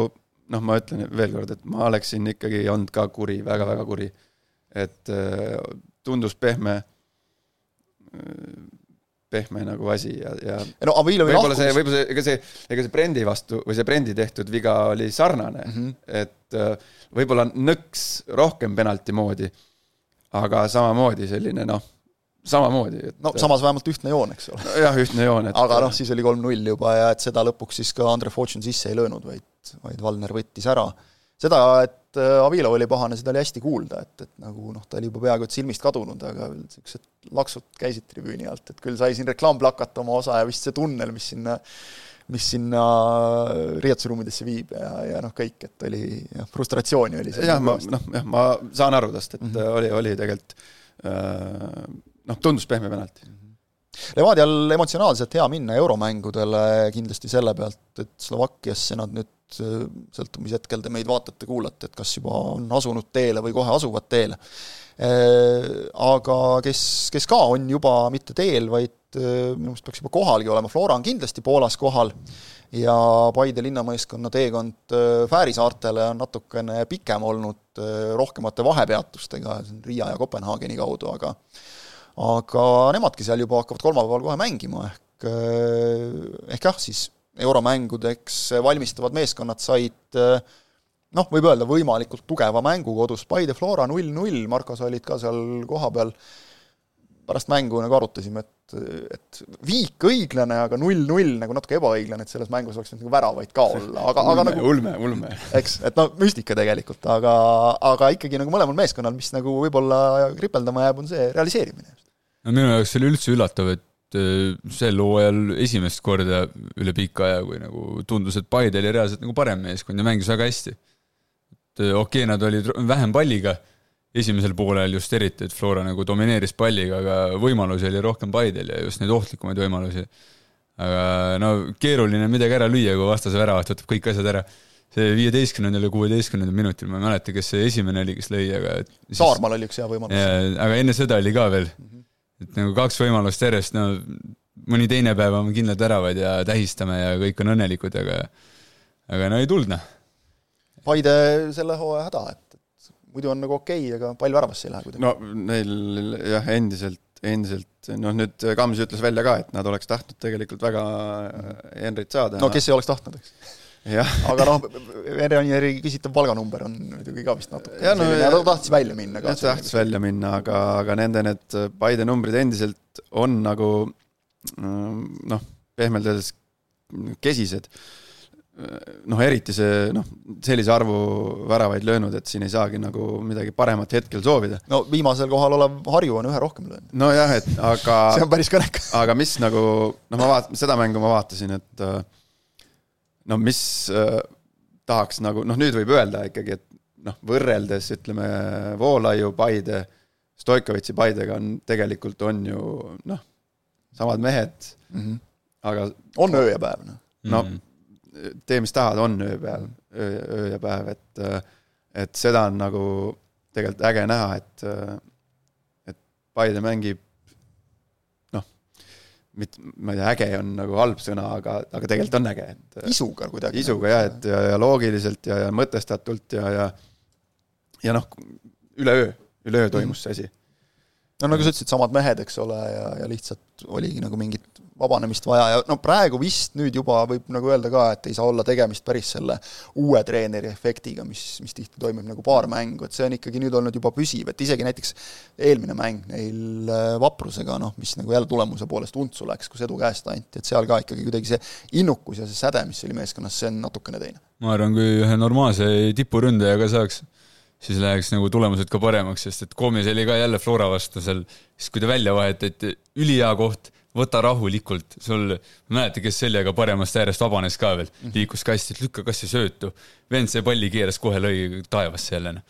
B: noh, ma ütlen veel kord, et ma oleksin ikkagi olnud ka kuri väga,, väga-väga kuri. et äh, tundus pehme, äh, pehme nagu asi ja, ja
A: no Avilovi
B: võib-olla see, võib-olla see, ega see, ega see Brendi vastu või see Brendi tehtud viga oli sarnane mm, -hmm. et äh, võib-olla nõks rohkem penalti moodi, aga samamoodi selline noh samamoodi.
A: no samas vähemalt ühtne joon, eks ole.
B: jah, ühtne joon,
A: et aga noh, siis oli kolm-null juba ja et seda lõpuks siis ka Andre Fortune sisse ei löönud, vaid, vaid Valner võttis ära. seda, et äh, Avilov oli pahane, seda oli hästi kuulda, et, et nagu noh, ta oli juba peaaegu et silmist kadunud, aga niisugused laksud käisid tribüüni alt, et küll sai siin reklaamplakat oma osa ja vist see tunnel, mis sinna mis sinna riietusruumidesse viib ja, ja noh, kõik, et oli jah, frustratsiooni oli
B: jah, ma noh, jah, ma saan aru tast, et mm -hmm. oli, oli tegelikult äh, noh, tundus pehme penalti.
A: Levadial emotsionaalselt hea minna euromängudele kindlasti selle pealt, et Slovakkiasse nad nüüd, sõltub, mis hetkel te meid vaatate-kuulate, et kas juba on asunud teele või kohe asuvad teele. Aga kes, kes ka on juba mitte teel, vaid minu meelest peaks juba kohalgi olema, Flora on kindlasti Poolas kohal ja Paide linnamõistkonna teekond Fääri saartele on natukene pikem olnud, rohkemate vahepeatustega, Riia ja Kopenhaageni kaudu, aga aga nemadki seal juba hakkavad kolmapäeval kohe mängima, ehk eh, ehk jah, siis euromängudeks valmistuvad meeskonnad said eh, noh, võib öelda võimalikult tugeva mängu kodus, Paide Flora null-null, Marko, sa olid ka seal kohapeal, pärast mängu nagu arutasime, et et viik õiglane, aga null-null nagu natuke ebaõiglane, et selles mängus oleks nagu väravaid ka olla, aga, aga nagu
B: ulme, ulme.
A: eks, et noh, müstika tegelikult, aga, aga ikkagi nagu mõlemal meeskonnal, mis nagu võib-olla kripeldama jääb, on see realiseerimine
C: no minu jaoks oli üldse üllatav, et äh, sel hooajal esimest korda üle pika aja, kui nagu tundus, et Paide oli reaalselt nagu parem meeskond ja mängis väga hästi. et äh, okei okay,, nad olid vähem palliga, esimesel poolel just eriti, et Flora nagu domineeris palliga, aga võimalusi oli rohkem Paidel ja just neid ohtlikumaid võimalusi. aga no keeruline midagi ära lüüa, kui vastase väravat võtab kõik asjad ära see viieteistkümnendal ja kuueteistkümnendal minutil, ma ei mäleta, kes see esimene oli, kes lõi, aga
A: siis... Saarmaal oli üks hea võimalus.
C: aga enne seda oli ka veel mm. -hmm et nagu kaks võimalust järjest, no mõni teine päev on kindlalt väravad ja tähistame ja kõik on õnnelikud, aga aga no ei tulnud, noh.
A: Paide selle hooaja häda, et, et muidu on nagu okei okay,, aga pall väravasse ei lähe kuidagi.
B: no neil jah, endiselt, endiselt, noh nüüd Kams ütles välja ka, et nad oleks tahtnud tegelikult väga Henrit saada.
A: no kes ei oleks tahtnud, eks aga noh, Veronieri küsitav palganumber on muidugi ka vist natuke ja, no, selline, ta tahtis välja minna ka.
B: tahtis välja minna, aga, aga nende need Paide numbrid endiselt on nagu noh, pehmelt öeldes kesised. noh, eriti see noh, sellise arvu väravaid löönud, et siin ei saagi nagu midagi paremat hetkel soovida.
A: no viimasel kohal olev Harju on ühe rohkem löönud.
B: nojah, et aga
A: see on päris kõnekas.
B: aga mis nagu, noh, ma vaat-, seda mängu ma vaatasin, et äh, no mis äh, tahaks nagu, noh nüüd võib öelda ikkagi, et noh, võrreldes ütleme Voolaiu Paide, Stoikovitši Paidega on tegelikult on ju noh, samad mehed mm, -hmm. aga
A: on öö ja päev, noh.
B: no mm -hmm. tee, mis tahad, on ööpäev, öö, öö ja päev, et et seda on nagu tegelikult äge näha, et et Paide mängib mit-, ma ei tea, äge on nagu halb sõna, aga, aga tegelikult on äge, et
A: isuga kuidagi.
B: isuga jah, et ja, ja loogiliselt ja, ja mõtestatult ja, ja ja noh, üleöö, üleöö toimus see asi
A: no nagu sa ütlesid, samad mehed, eks ole, ja, ja lihtsalt oligi nagu mingit vabanemist vaja ja no praegu vist nüüd juba võib nagu öelda ka, et ei saa olla tegemist päris selle uue treeneri efektiga, mis, mis tihti toimib nagu paar mängu, et see on ikkagi nüüd olnud juba püsiv, et isegi näiteks eelmine mäng neil äh, Vaprusega, noh, mis nagu jälle tulemuse poolest untsu läks, kus edu käest anti, et seal ka ikkagi kuidagi see innukus ja see säde, mis oli meeskonnas, see on natukene teine.
C: ma arvan, kui ühe normaalse tipuründajaga saaks siis läheks nagu tulemused ka paremaks, sest et Koomis oli ka jälle Flora vastu seal, siis kui ta välja vahetati, ülihea koht, võta rahulikult, sul, ma ei mäleta, kes seljaga paremast äärest vabanes ka veel, mhm. liikus kasti, et lükka kassi söötu. vend see palli keeras kohe, lõi taevasse jälle, noh.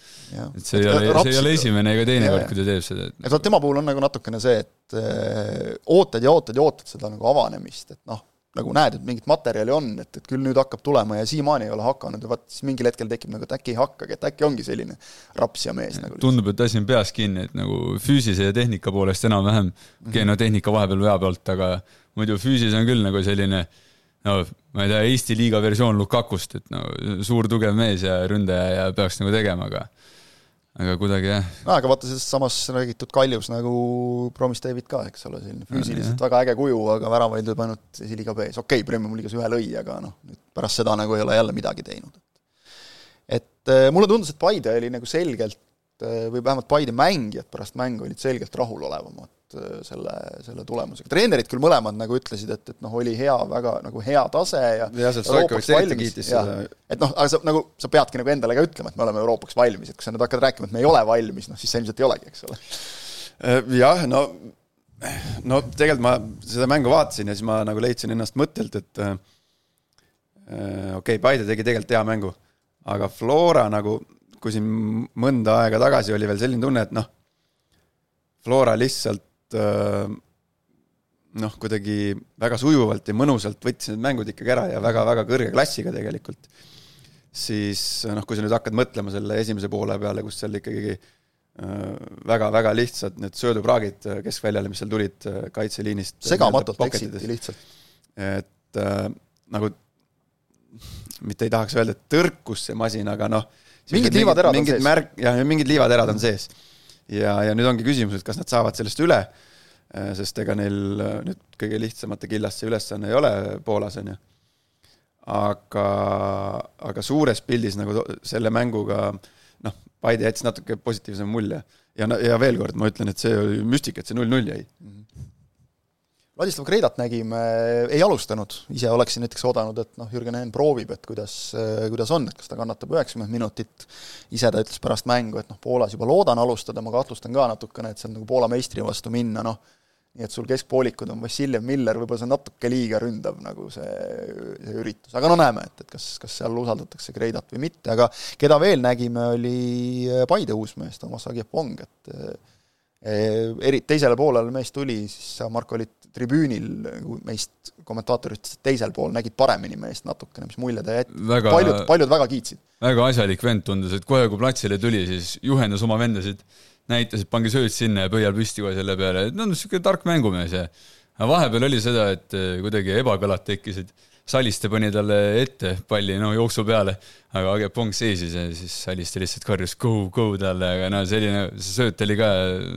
C: et see ei ole, see ei ole esimene ega teine kord, kui ta teeb seda.
A: et vot tema puhul on nagu natukene see, et öö, äh, ootad ja ootad ja ootad seda nagu avanemist, et noh, nagu näed, et mingit materjali on, et, et küll nüüd hakkab tulema ja siiamaani ei ole hakanud ja vaat siis mingil hetkel tekib nagu, et äkki ei hakkagi, et äkki ongi selline raps ja mees nagu.
C: tundub, et asi on peas kinni, et nagu füüsise ja tehnika poolest enam-vähem, okei okay, no tehnika vahepeal vea pealt, aga muidu füüsis on küll nagu selline no ma ei tea, Eesti liiga versioon Lukakust, et no suur tugev mees ja ründaja ja peaks nagu tegema, aga aga kuidagi jah.
A: no aga vaata, sellest samas räägitud Kaljus nagu Promis David ka, eks ole, selline füüsiliselt väga äge kuju, aga väravaid lööb ainult esiliiga B-s, okei okay,, Premiumi liigas ühe lõi, aga noh, nüüd pärast seda nagu ei ole jälle midagi teinud. et mulle tundus, et Paide oli nagu selgelt või vähemalt Paide mängijad pärast mängu olid selgelt rahulolevamad Äh, selle, selle tulemusega. treenerid küll mõlemad nagu ütlesid, et, et noh, oli hea, väga nagu hea tase ja
B: jah, sealt Stoikovitš eriti kiitis seda.
A: et noh, aga sa nagu, sa peadki nagu endale ka ütlema, et me oleme Euroopaks valmis, et kui sa nüüd hakkad rääkima, et me ei ole valmis, noh siis sa ilmselt ei olegi, eks ole.
B: Äh, jah, no no tegelikult ma seda mängu vaatasin ja siis ma nagu leidsin ennast mõttelt, et äh, okei okay,, Paide tegi tegelikult hea mängu, aga Flora nagu, kui siin mõnda aega tagasi oli veel selline tunne, et noh, Flora lihtsalt Äh, noh, kuidagi väga sujuvalt ja mõnusalt võttis need mängud ikkagi ära ja väga-väga kõrge klassiga tegelikult, siis noh, kui sa nüüd hakkad mõtlema selle esimese poole peale, kus seal ikkagi väga-väga lihtsad need söödupraagid keskväljale, mis seal tulid kaitseliinist.
A: segamatult eksiti lihtsalt.
B: et äh, nagu mitte ei tahaks öelda, et tõrkus see masin, aga noh.
A: mingid liivaterad on sees.
B: märk, jah, mingid liivaterad on sees. Ja, ja nüüd ongi küsimus, et kas nad saavad sellest üle, äh, sest ega neil äh, nüüd kõige lihtsamate killast see ülesanne ei ole Poolas, on ju. aga, aga suures pildis nagu selle mänguga noh, Paide jättis natuke positiivsema mulje. ja, ja veel kord ma ütlen, et see oli müstika, et see null-null jäi mm. -hmm
A: Vladislav Kreidat nägime, ei alustanud, ise oleksin näiteks oodanud, et noh, Jürgen Henn proovib, et kuidas, kuidas on, et kas ta kannatab üheksakümmend minutit, ise ta ütles pärast mängu, et noh, Poolas juba loodan alustada, ma kahtlustan ka natukene, et on nagu Poola meistri vastu minna, noh, nii et sul keskpoolikud on Vassiljev, Miller, võib-olla see on natuke liiga ründav nagu see, see üritus, aga no näeme, et, et kas, kas seal usaldatakse Kreidat või mitte, aga keda veel nägime, oli Paide uusmees Toomas Agepong, et eh, eri, teisele poolele mees tuli, siis Marko, olid tribüünil nagu meist kommentaatorid teisel pool nägid paremini meest natukene, mis mulje ta jättis, paljud, paljud väga kiitsid.
C: väga asjalik vend tundus, et kohe, kui platsile tuli, siis juhendas oma vendasid, näitas, et pange sööt sinna ja pöial püsti kohe selle peale, et no niisugune tark mängumees ja vahepeal oli seda, et eh, kuidagi ebakõlad tekkisid Saliste pani talle ette palli, no jooksu peale, aga Agepong seisis ja siis Saliste lihtsalt karjus go, go talle, aga no selline, see sööt oli ka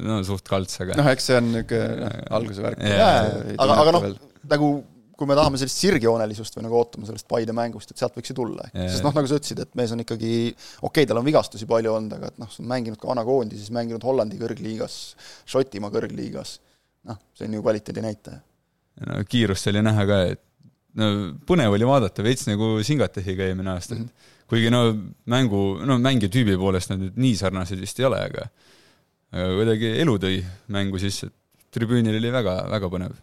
C: no suht kalts, aga
B: noh, eks see on niisugune alguse värk.
A: aga, aga noh, nagu kui me tahame sellist sirgjoonelisust või nagu ootame sellest Paide mängust, et sealt võiks ju tulla, sest noh, nagu sa ütlesid, et mees on ikkagi, okei okay,, tal on vigastusi palju olnud, aga et noh, see on mänginud ka vana koondises, mänginud Hollandi kõrgliigas, Šotimaa kõrgliigas, noh, see on ju kvaliteedi näitaja.
C: no kiirust oli näha ka, et no põnev oli vaadata, veits nagu Singatehiga eelmine aasta et kuigi no mängu, no mängitüübi poolest nad nüüd nii sarnased vist ei ole, aga kuidagi elu tõi mängu sisse, et tribüünil oli väga, väga põnev.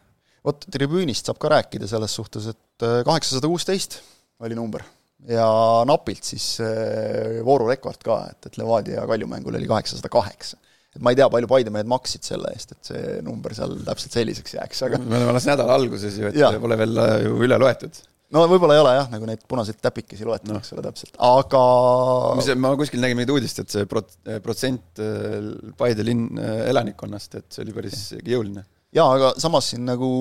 A: vot tribüünist saab ka rääkida selles suhtes, et äh, kaheksasada kuusteist oli number ja napilt siis äh, voorurekord ka, et, et Levadia Kalju mängul oli kaheksasada kaheksa ma ei tea, palju Paide mehed maksid selle eest, et see number seal täpselt selliseks jääks, aga
B: me oleme alles nädala alguses ju, et ja. pole veel äh, ju üle loetud.
A: no võib-olla ei ole jah, nagu neid punaseid täpikesi loetud no., eks ole, täpselt, aga
B: mis, ma kuskil nägin mingit uudist, et see prot-, protsent äh, Paide linn äh, elanikkonnast, et see oli päris jõuline.
A: jaa, aga samas siin nagu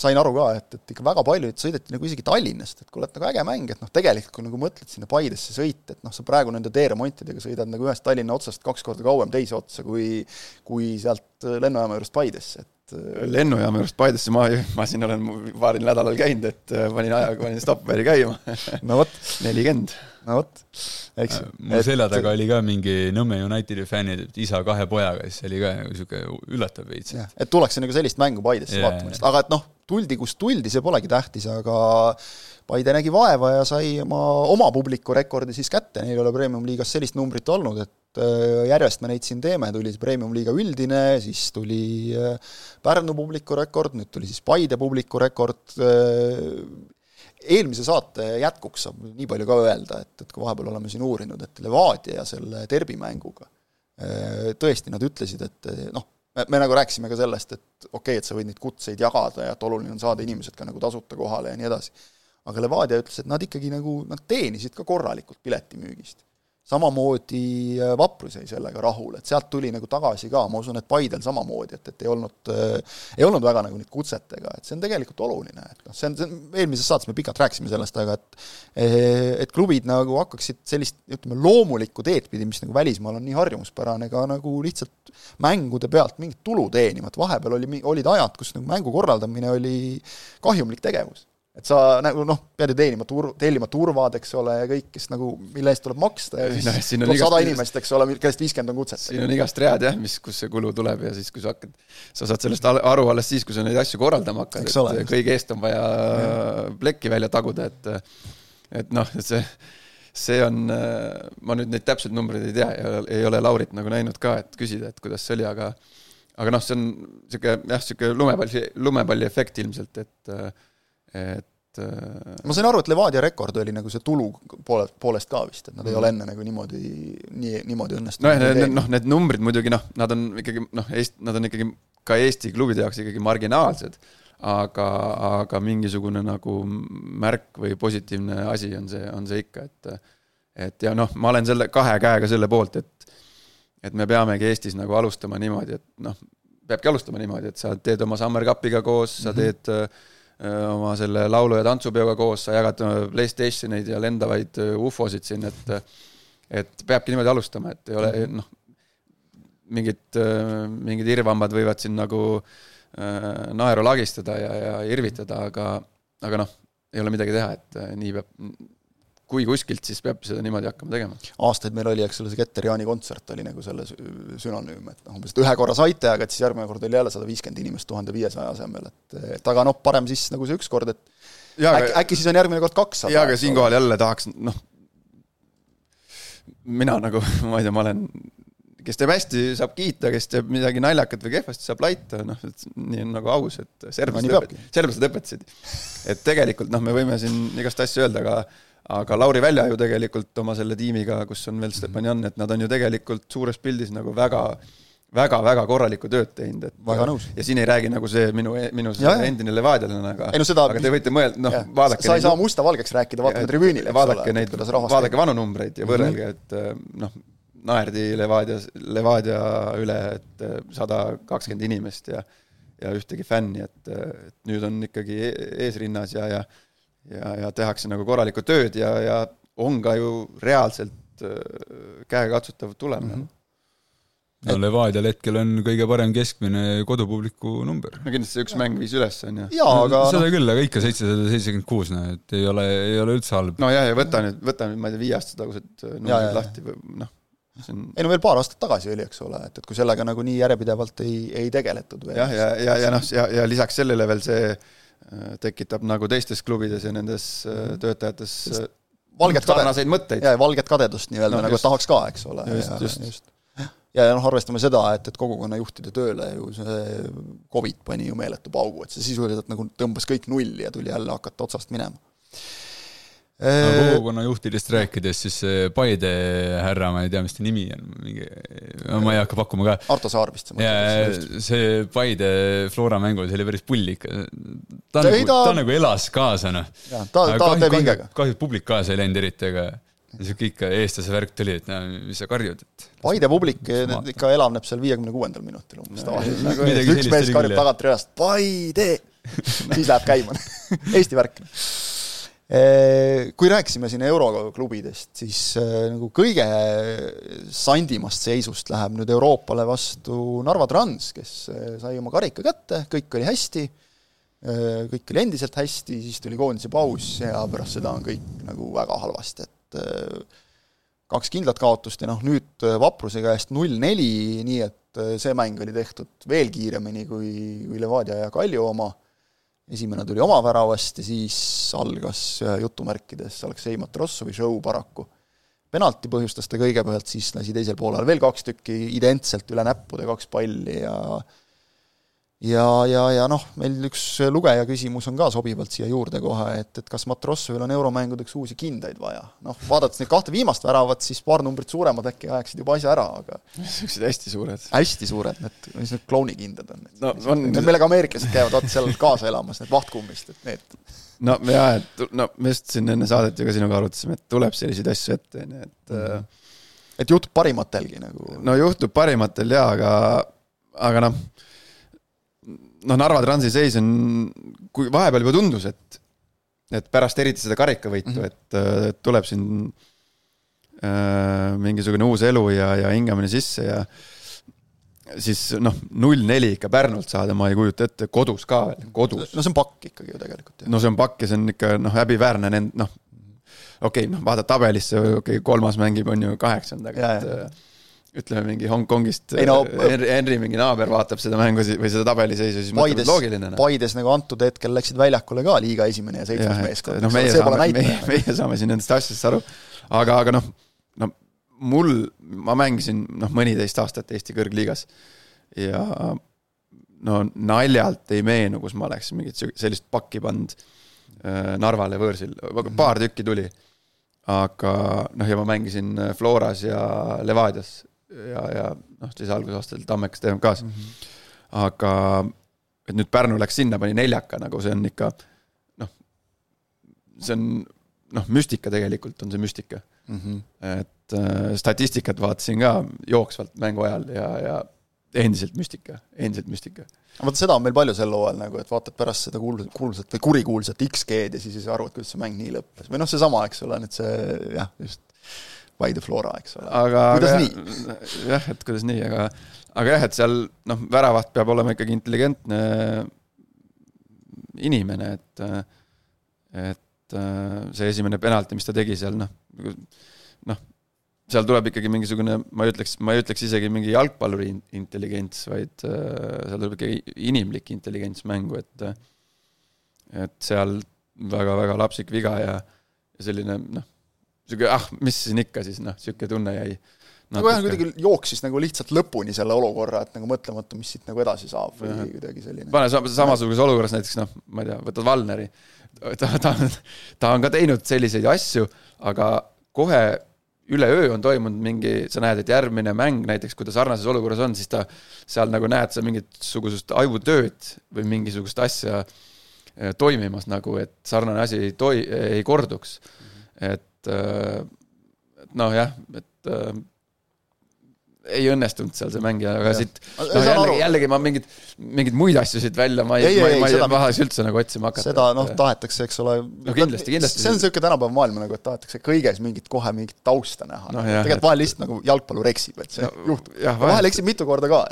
A: sain aru ka, et, et ikka väga palju sõideti nagu isegi Tallinnast, et kuule, et nagu äge mäng, et noh, tegelikult kui nagu mõtled sinna Paidesse sõita, et noh, sa praegu nende teeremontidega sõidad nagu ühest Tallinna otsast kaks korda kauem teise otsa, kui kui sealt lennujaama juurest Paidesse, et
B: lennujaama juurest Paidesse ma, ma siin olen paaril nädalal käinud, et äh, panin ajaga, panin Stopperi käima.
A: no vot.
B: nelikümmend.
A: no vot, eks
C: ju. mu selja taga oli ka mingi Nõmme Unitedi fännid, et isa kahe pojaga, siis oli ka nagu niisugune üllatav veits.
A: et tullakse nagu sellist mängu Paidesse yeah. vaatama, aga et noh, tuldi, kust tuldi, see polegi tähtis, aga Paide nägi vaeva ja sai oma, oma publiku rekordi siis kätte, neil ei ole Premium-liigas sellist numbrit olnud, et äh, järjest me neid siin teeme, tuli see Premium-liiga üldine, siis tuli äh, Pärnu publiku rekord, nüüd tuli siis Paide publiku rekord, äh, eelmise saate jätkuks saab nii palju ka öelda, et, et kui vahepeal oleme siin uurinud, et Levadia selle derbimänguga tõesti, nad ütlesid, et noh, me, me nagu rääkisime ka sellest, et okei okay,, et sa võid neid kutseid jagada ja et oluline on saada inimesed ka nagu tasuta kohale ja nii edasi. aga Levadia ütles, et nad ikkagi nagu, nad teenisid ka korralikult piletimüügist samamoodi äh, Vaprus jäi sellega rahule, et sealt tuli nagu tagasi ka, ma usun, et Paidel samamoodi, et, et ei olnud äh,, ei olnud väga nagu nüüd kutsetega, et see on tegelikult oluline, et noh, see on, see on, eelmises saates me pikalt rääkisime sellest, aga et eh, et klubid nagu hakkaksid sellist, ütleme, loomulikku teed pidi, mis nagu välismaal on nii harjumuspärane, ka nagu lihtsalt mängude pealt mingit tulu teenima, et vahepeal oli, olid ajad, kus nagu mängu korraldamine oli kahjumlik tegevus et sa nagu noh, pead ju teenima tur-, tellima turvad, eks ole, ja kõik, kes nagu, mille eest tuleb maksta ja siis no, tuleb sada inimest, eks ole, kellest viiskümmend on kutset.
B: siin on igast read jah, mis, kus see kulu tuleb ja siis, kui sa hakkad, sa saad sellest aru alles siis, kui sa neid asju korraldama hakkad, et ole, kõige eest on vaja ja. plekki välja taguda, et et noh, et see, see on, ma nüüd neid täpseid numbreid ei tea ja ei ole Laurit nagu näinud ka, et küsida, et kuidas see oli, aga aga noh, see on niisugune jah, niisugune lumepalli, lumepalli efekt ilmselt, et et
A: äh, ma sain aru, et Levadia rekord oli nagu see tulu poole, poolest ka vist, et nad mm. ei ole enne nagu niimoodi, nii, niimoodi õnnestunud.
B: nojah, need, noh, need numbrid muidugi noh, nad on ikkagi noh, Eest-, nad on ikkagi ka Eesti klubide jaoks ikkagi marginaalsed. aga, aga mingisugune nagu märk või positiivne asi on see, on see ikka, et, et ja noh, ma olen selle kahe käega selle poolt, et, et me peamegi Eestis nagu alustama niimoodi, et noh, peabki alustama niimoodi, et sa teed oma Summer Cupiga koos, sa mhm. teed mm -hmm oma selle laulu- ja tantsupeoga koos, sa jagad Playstationeid ja lendavaid ufosid siin, et et peabki niimoodi alustama, et ei ole mhm. noh, mingid, mingid irvhambad võivad siin nagu äh, naeru lagistada ja, ja irvitada, aga, aga noh, ei ole midagi teha, et nii peab, kui kuskilt, siis peab seda niimoodi hakkama tegema.
A: aastaid meil oli, eks ole, see Keter-Jaani kontsert oli nagu selle sünonüüm, et noh, umbes, ühe korra saite, aga et siis järgmine kord oli jälle sada viiskümmend inimest tuhande viiesaja asemel, et et aga noh, parem siis nagu see üks kord, et ja, äkki, äkki siis on järgmine kord kakssada.
B: jaa, aga siinkohal jälle tahaks, noh, mina nagu, ma ei tea, ma olen kes teeb hästi, saab kiita, kes teeb midagi naljakat või kehvasti, saab laita, noh, et nii on nagu aus, et serblased no, serblased õpetasid. et tegelikult noh, me võime siin igast asju öelda, aga aga Lauri Välja ju tegelikult oma selle tiimiga, kus on veel Stepanjan, et nad on ju tegelikult suures pildis nagu väga väga-väga korralikku tööd teinud, et
A: väga nõus.
B: ja siin ei räägi nagu see minu, minu ja, endine levadialane, aga
A: ei no seda
B: aga te võite mõelda, noh, vaadake
A: sa ei saa musta-valgeks rääkida, vaadake tribüünile,
B: vaadake ole, neid, vaadake vanu numbreid ja võrrelge mm, -hmm. et noh, naerdi Levadia, Levadia üle, et sada kakskümmend inimest ja ja ühtegi fänni, et, et nüüd on ikkagi e-, eesrinnas ja, ja ja, ja tehakse nagu korralikku tööd ja, ja on ka ju reaalselt äh, käegakatsutav tulem mm. -hmm
C: no Levadial hetkel on kõige parem keskmine kodupubliku number.
B: no kindlasti üks mäng viis üles, on ju.
A: jaa, aga
C: seda no. küll, aga ikka seitsesada seitsekümmend kuus, noh, et ei ole, ei ole üldse halb.
B: no jah, ja võta nüüd, võta nüüd, ma ei tea, viie aasta tagused numbrid lahti või noh,
A: see on ei no veel paar aastat tagasi oli, eks ole, et, et kui sellega nagu nii järjepidevalt ei, ei tegeletud
B: veel. jah, ja, ja, ja, ja noh, ja, ja lisaks sellele veel see Äh, tekitab nagu teistes klubides ja nendes äh, mhm. töötajates äh,
A: valget
B: sarnaseid mõtteid.
A: jaa, valget kadedust nii-öelda no, nagu just, tahaks ka, eks ole.
B: just, just, just.
A: ja, ja noh, arvestame seda, et, et kogukonnajuhtide tööle ju see Covid pani ju meeletu paugu, et see sisuliselt nagu tõmbas kõik nulli ja tuli jälle hakata otsast minema
C: no äh, kogukonna juhtidest rääkides, siis see Paide härra, ma ei tea, mis ta nimi on, mingi, ma ei hakka pakkuma ka.
A: Arto Saar vist.
C: see Paide Flora mängus oli päris pull ikka. ta nagu, ta... ta nagu elas kaasa, noh.
A: ta, ta teeb hingega.
C: kahju, publik kaasa ei läinud eriti, aga niisugune ikka eestlase värk tuli, et no mis sa karjud, et.
A: Paide publik ikka elavneb seal viiekümne kuuendal minutil umbes tavaliselt nagu üks mees karjub tagant reast, Paide siis läheb käima Eesti värk kui rääkisime siin euroklubidest, siis äh, nagu kõige sandimast seisust läheb nüüd Euroopale vastu Narva Trans, kes äh, sai oma karika kätte, kõik oli hästi, kõik oli endiselt hästi, siis tuli koondise paus ja pärast seda on kõik nagu väga halvasti, et kaks kindlat kaotust ja noh, nüüd Vapruse käest null-neli, nii et see mäng oli tehtud veel kiiremini kui, kui Levadia ja Kalju oma esimene tuli oma väravast ja siis algas jutumärkides Aleksei Matrossovi show paraku. penalti põhjustas ta kõigepealt, siis lasi teisel poolel veel kaks tükki identselt üle näppude, kaks palli ja ja, ja, ja noh, meil üks lugeja küsimus on ka sobivalt siia juurde kohe, et, et kas Matrossovil on euromängudeks uusi kindaid vaja. noh, vaadates neid kahte viimast väravat, siis paar numbrit suuremad äkki ajaksid juba asja ära, aga
B: niisugused hästi suured.
A: hästi suured, need, mis need klounikindad on? no on need, millega ameeriklased käivad, vaata seal kaasa elamas, need vahtkummist, et need.
B: no jaa, et no me just siin enne saadet ju ka sinuga arutasime, et tuleb selliseid asju ette, on ju, et mm -hmm.
A: et juhtub parimatelgi nagu?
B: no juhtub parimatel jaa, aga, aga noh noh, Narva Transi seis on, kui vahepeal juba tundus, et, et pärast eriti seda karikavõitu mm, -hmm. et, et tuleb siin äh, mingisugune uus elu ja, ja hingamine sisse ja siis noh, null neli ikka Pärnult saada, ma ei kujuta ette, kodus ka veel, kodus.
A: no see on pakk ikkagi ju tegelikult.
B: no see on pakk ja see on ikka noh, häbiväärne nend-, noh, okei okay,, noh, vaata tabelisse, okei okay,, kolmas mängib, on ju kaheksandaga, et ja ütleme mingi Hongkongist no, Henry, Henry mingi naaber vaatab seda mängu või seda tabeliseisu, siis mõtleb, et loogiline.
A: Noh. Paides nagu antud hetkel läksid väljakule ka liiga esimene ja seitsmes meeskond.
B: noh, meie saame, meie, meie saame siin nendest asjadest aru, aga, aga noh, no mul, ma mängisin noh, mõniteist aastat Eesti kõrgliigas ja no naljalt ei meenu, kus ma oleks mingit sellist pakki pannud äh, Narvale võõrsil, paar tükki tuli aga noh, ja ma mängisin Floras ja Levadias ja, ja noh, siis algusaastatel Tammekas TMK-s mm. -hmm. aga et nüüd Pärnu läks sinna, pani neljaka, nagu see on ikka noh, see on noh, müstika tegelikult on see müstika mm. -hmm. et äh, statistikat vaatasin ka jooksvalt mängu ajal ja, ja endiselt müstika, endiselt müstika.
A: vot seda on meil palju sel hooajal nagu, et vaatad pärast seda kuulsat, kuulsat või kurikuulsat X-G-d ja siis ei saa aru, et kuidas see mäng nii lõppes või noh, seesama, eks ole, nüüd see jah, just by the flora, eks ole.
B: aga kuidas aga, nii? jah, et kuidas nii, aga, aga jah, et seal noh, väravaht peab olema ikkagi intelligentne inimene, et, et see esimene penalti, mis ta tegi seal, noh, noh, seal tuleb ikkagi mingisugune, ma ei ütleks, ma ei ütleks isegi mingi jalgpalluri intelligents, vaid seal tuleb ikkagi inimlik intelligents mängu, et et seal väga-väga lapsik viga ja, ja selline noh, sihuke ah, mis siin ikka siis noh, sihuke tunne jäi
A: nagu jah, kuidagi jooksis nagu lihtsalt lõpuni selle olukorra, et nagu mõtlemata, mis siit nagu edasi saab või ja. kuidagi selline.
B: pane samasuguses olukorras näiteks noh, ma ei tea, võtad Valneri, ta, ta, ta on ka teinud selliseid asju, aga kohe üleöö on toimunud mingi, sa näed, et järgmine mäng näiteks, kui ta sarnases olukorras on, siis ta seal nagu näed sa mingisugust ajutööd või mingisugust asja eh, toimimas nagu, et sarnane asi ei toi-, ei korduks. et, eh, et noh, jah, et eh, ei õnnestunud seal see mängija, aga ja. siit noh, jällegi, jällegi ma mingeid, mingeid muid asju siit välja, ma ei, ma ei, ma ei, ma ei tahaks üldse nagu otsima hakata.
A: seda noh, tahetakse, eks ole.
B: no kindlasti, kindlasti.
A: see on niisugune tänapäeva maailm nagu, et tahetakse kõiges mingit, kohe mingit tausta näha no,. tegelikult et... vahel lihtsalt nagu jalgpallur eksib, et see no, juhtub. vahel eksib mitu korda ka.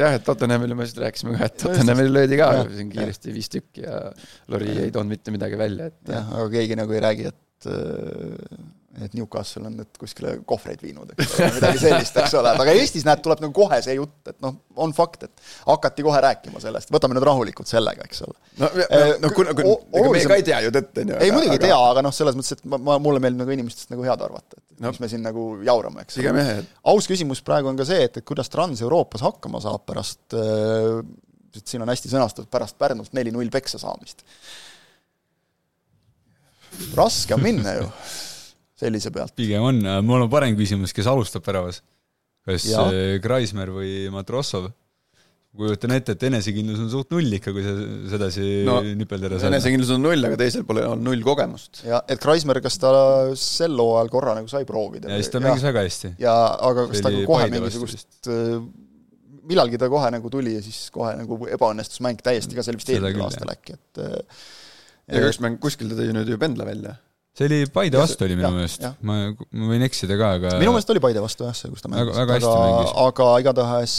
B: jah, et Tottenhamile me just rääkisime ka, et Tottenhamile löödi ka siin kiiresti viis tükki ja Lori ei toonud mitte midagi välja, et.
A: jah, aga keegi nagu ei räägi, et äh, et Newcastle on nüüd kuskile kohvreid viinud, eks ole, midagi sellist, eks ole, aga Eestis näed, tuleb nagu kohe see jutt, et noh, on fakt, et hakati kohe rääkima sellest, võtame nüüd rahulikult sellega, eks ole.
B: no, no, kuna, kuna, ega me ka ei tea ju tõtt, on ju.
A: ei, muidugi ei tea, aga noh, selles mõttes, et ma, ma, mulle meeldib nagu inimestest nagu head arvata, et no. mis me siin nagu jaurame, eks.
B: et
A: aus küsimus praegu on ka see, et, et kuidas Trans-Euroopas hakkama saab pärast äh, siin on hästi sõnastatud, pärast Pärnult neli-null peksa saamist. Raske on minna ju sellise pealt.
C: pigem on, mul on parem küsimus, kes alustab väravas? kas Kreismer äh, või Matrossov? kujutan ette, et enesekindlus on suht null ikka, kui sa sedasi no, nipeldada
B: saad. enesekindlus on null, aga teisel pole olnud null kogemust.
A: ja et Kreismer, kas ta sel hooajal korra nagu sai proovida?
C: ja siis ta mängis väga hästi.
A: ja aga kas ta kohe mingisugust äh, millalgi ta kohe nagu tuli ja siis kohe nagu ebaõnnestus mäng täiesti ka, see oli vist eelmisel aastal äkki, et
B: äh, ja üks mäng, kuskil ta tõi nüüd ju Pendla välja.
C: See oli Paide vastu oli minu meelest, ma, ma võin eksida ka, aga
A: minu meelest oli Paide vastu jah, see, kus ta
C: mängis. aga, mängis.
A: aga igatahes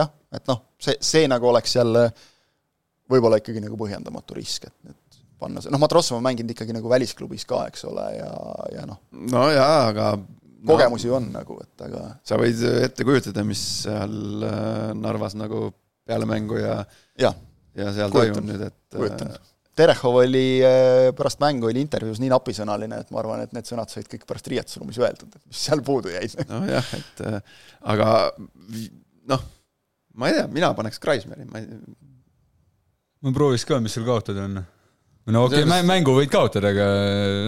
A: jah, et noh, see, see nagu oleks jälle võib-olla ikkagi nagu põhjendamatu risk, et, et panna see, noh, Matrossov on mänginud ikkagi nagu välisklubis ka, eks ole, ja, ja noh.
B: no jaa, aga
A: kogemusi no, on nagu, et aga
B: sa võid ette kujutada, mis seal äh, Narvas nagu peale mängu ja
A: ja,
B: ja seal toimub nüüd, et
A: kujutan Terehov oli äh, pärast mängu oli intervjuus nii napisõnaline, et ma arvan, et need sõnad said kõik pärast riietusruumis öeldud, et mis seal puudu jäi.
B: nojah, et äh, aga noh, ma ei tea, mina paneks Kreismeri, ma ei
C: ma prooviks ka, mis seal kaotada on. no okei okay,, mängu võid kaotada, aga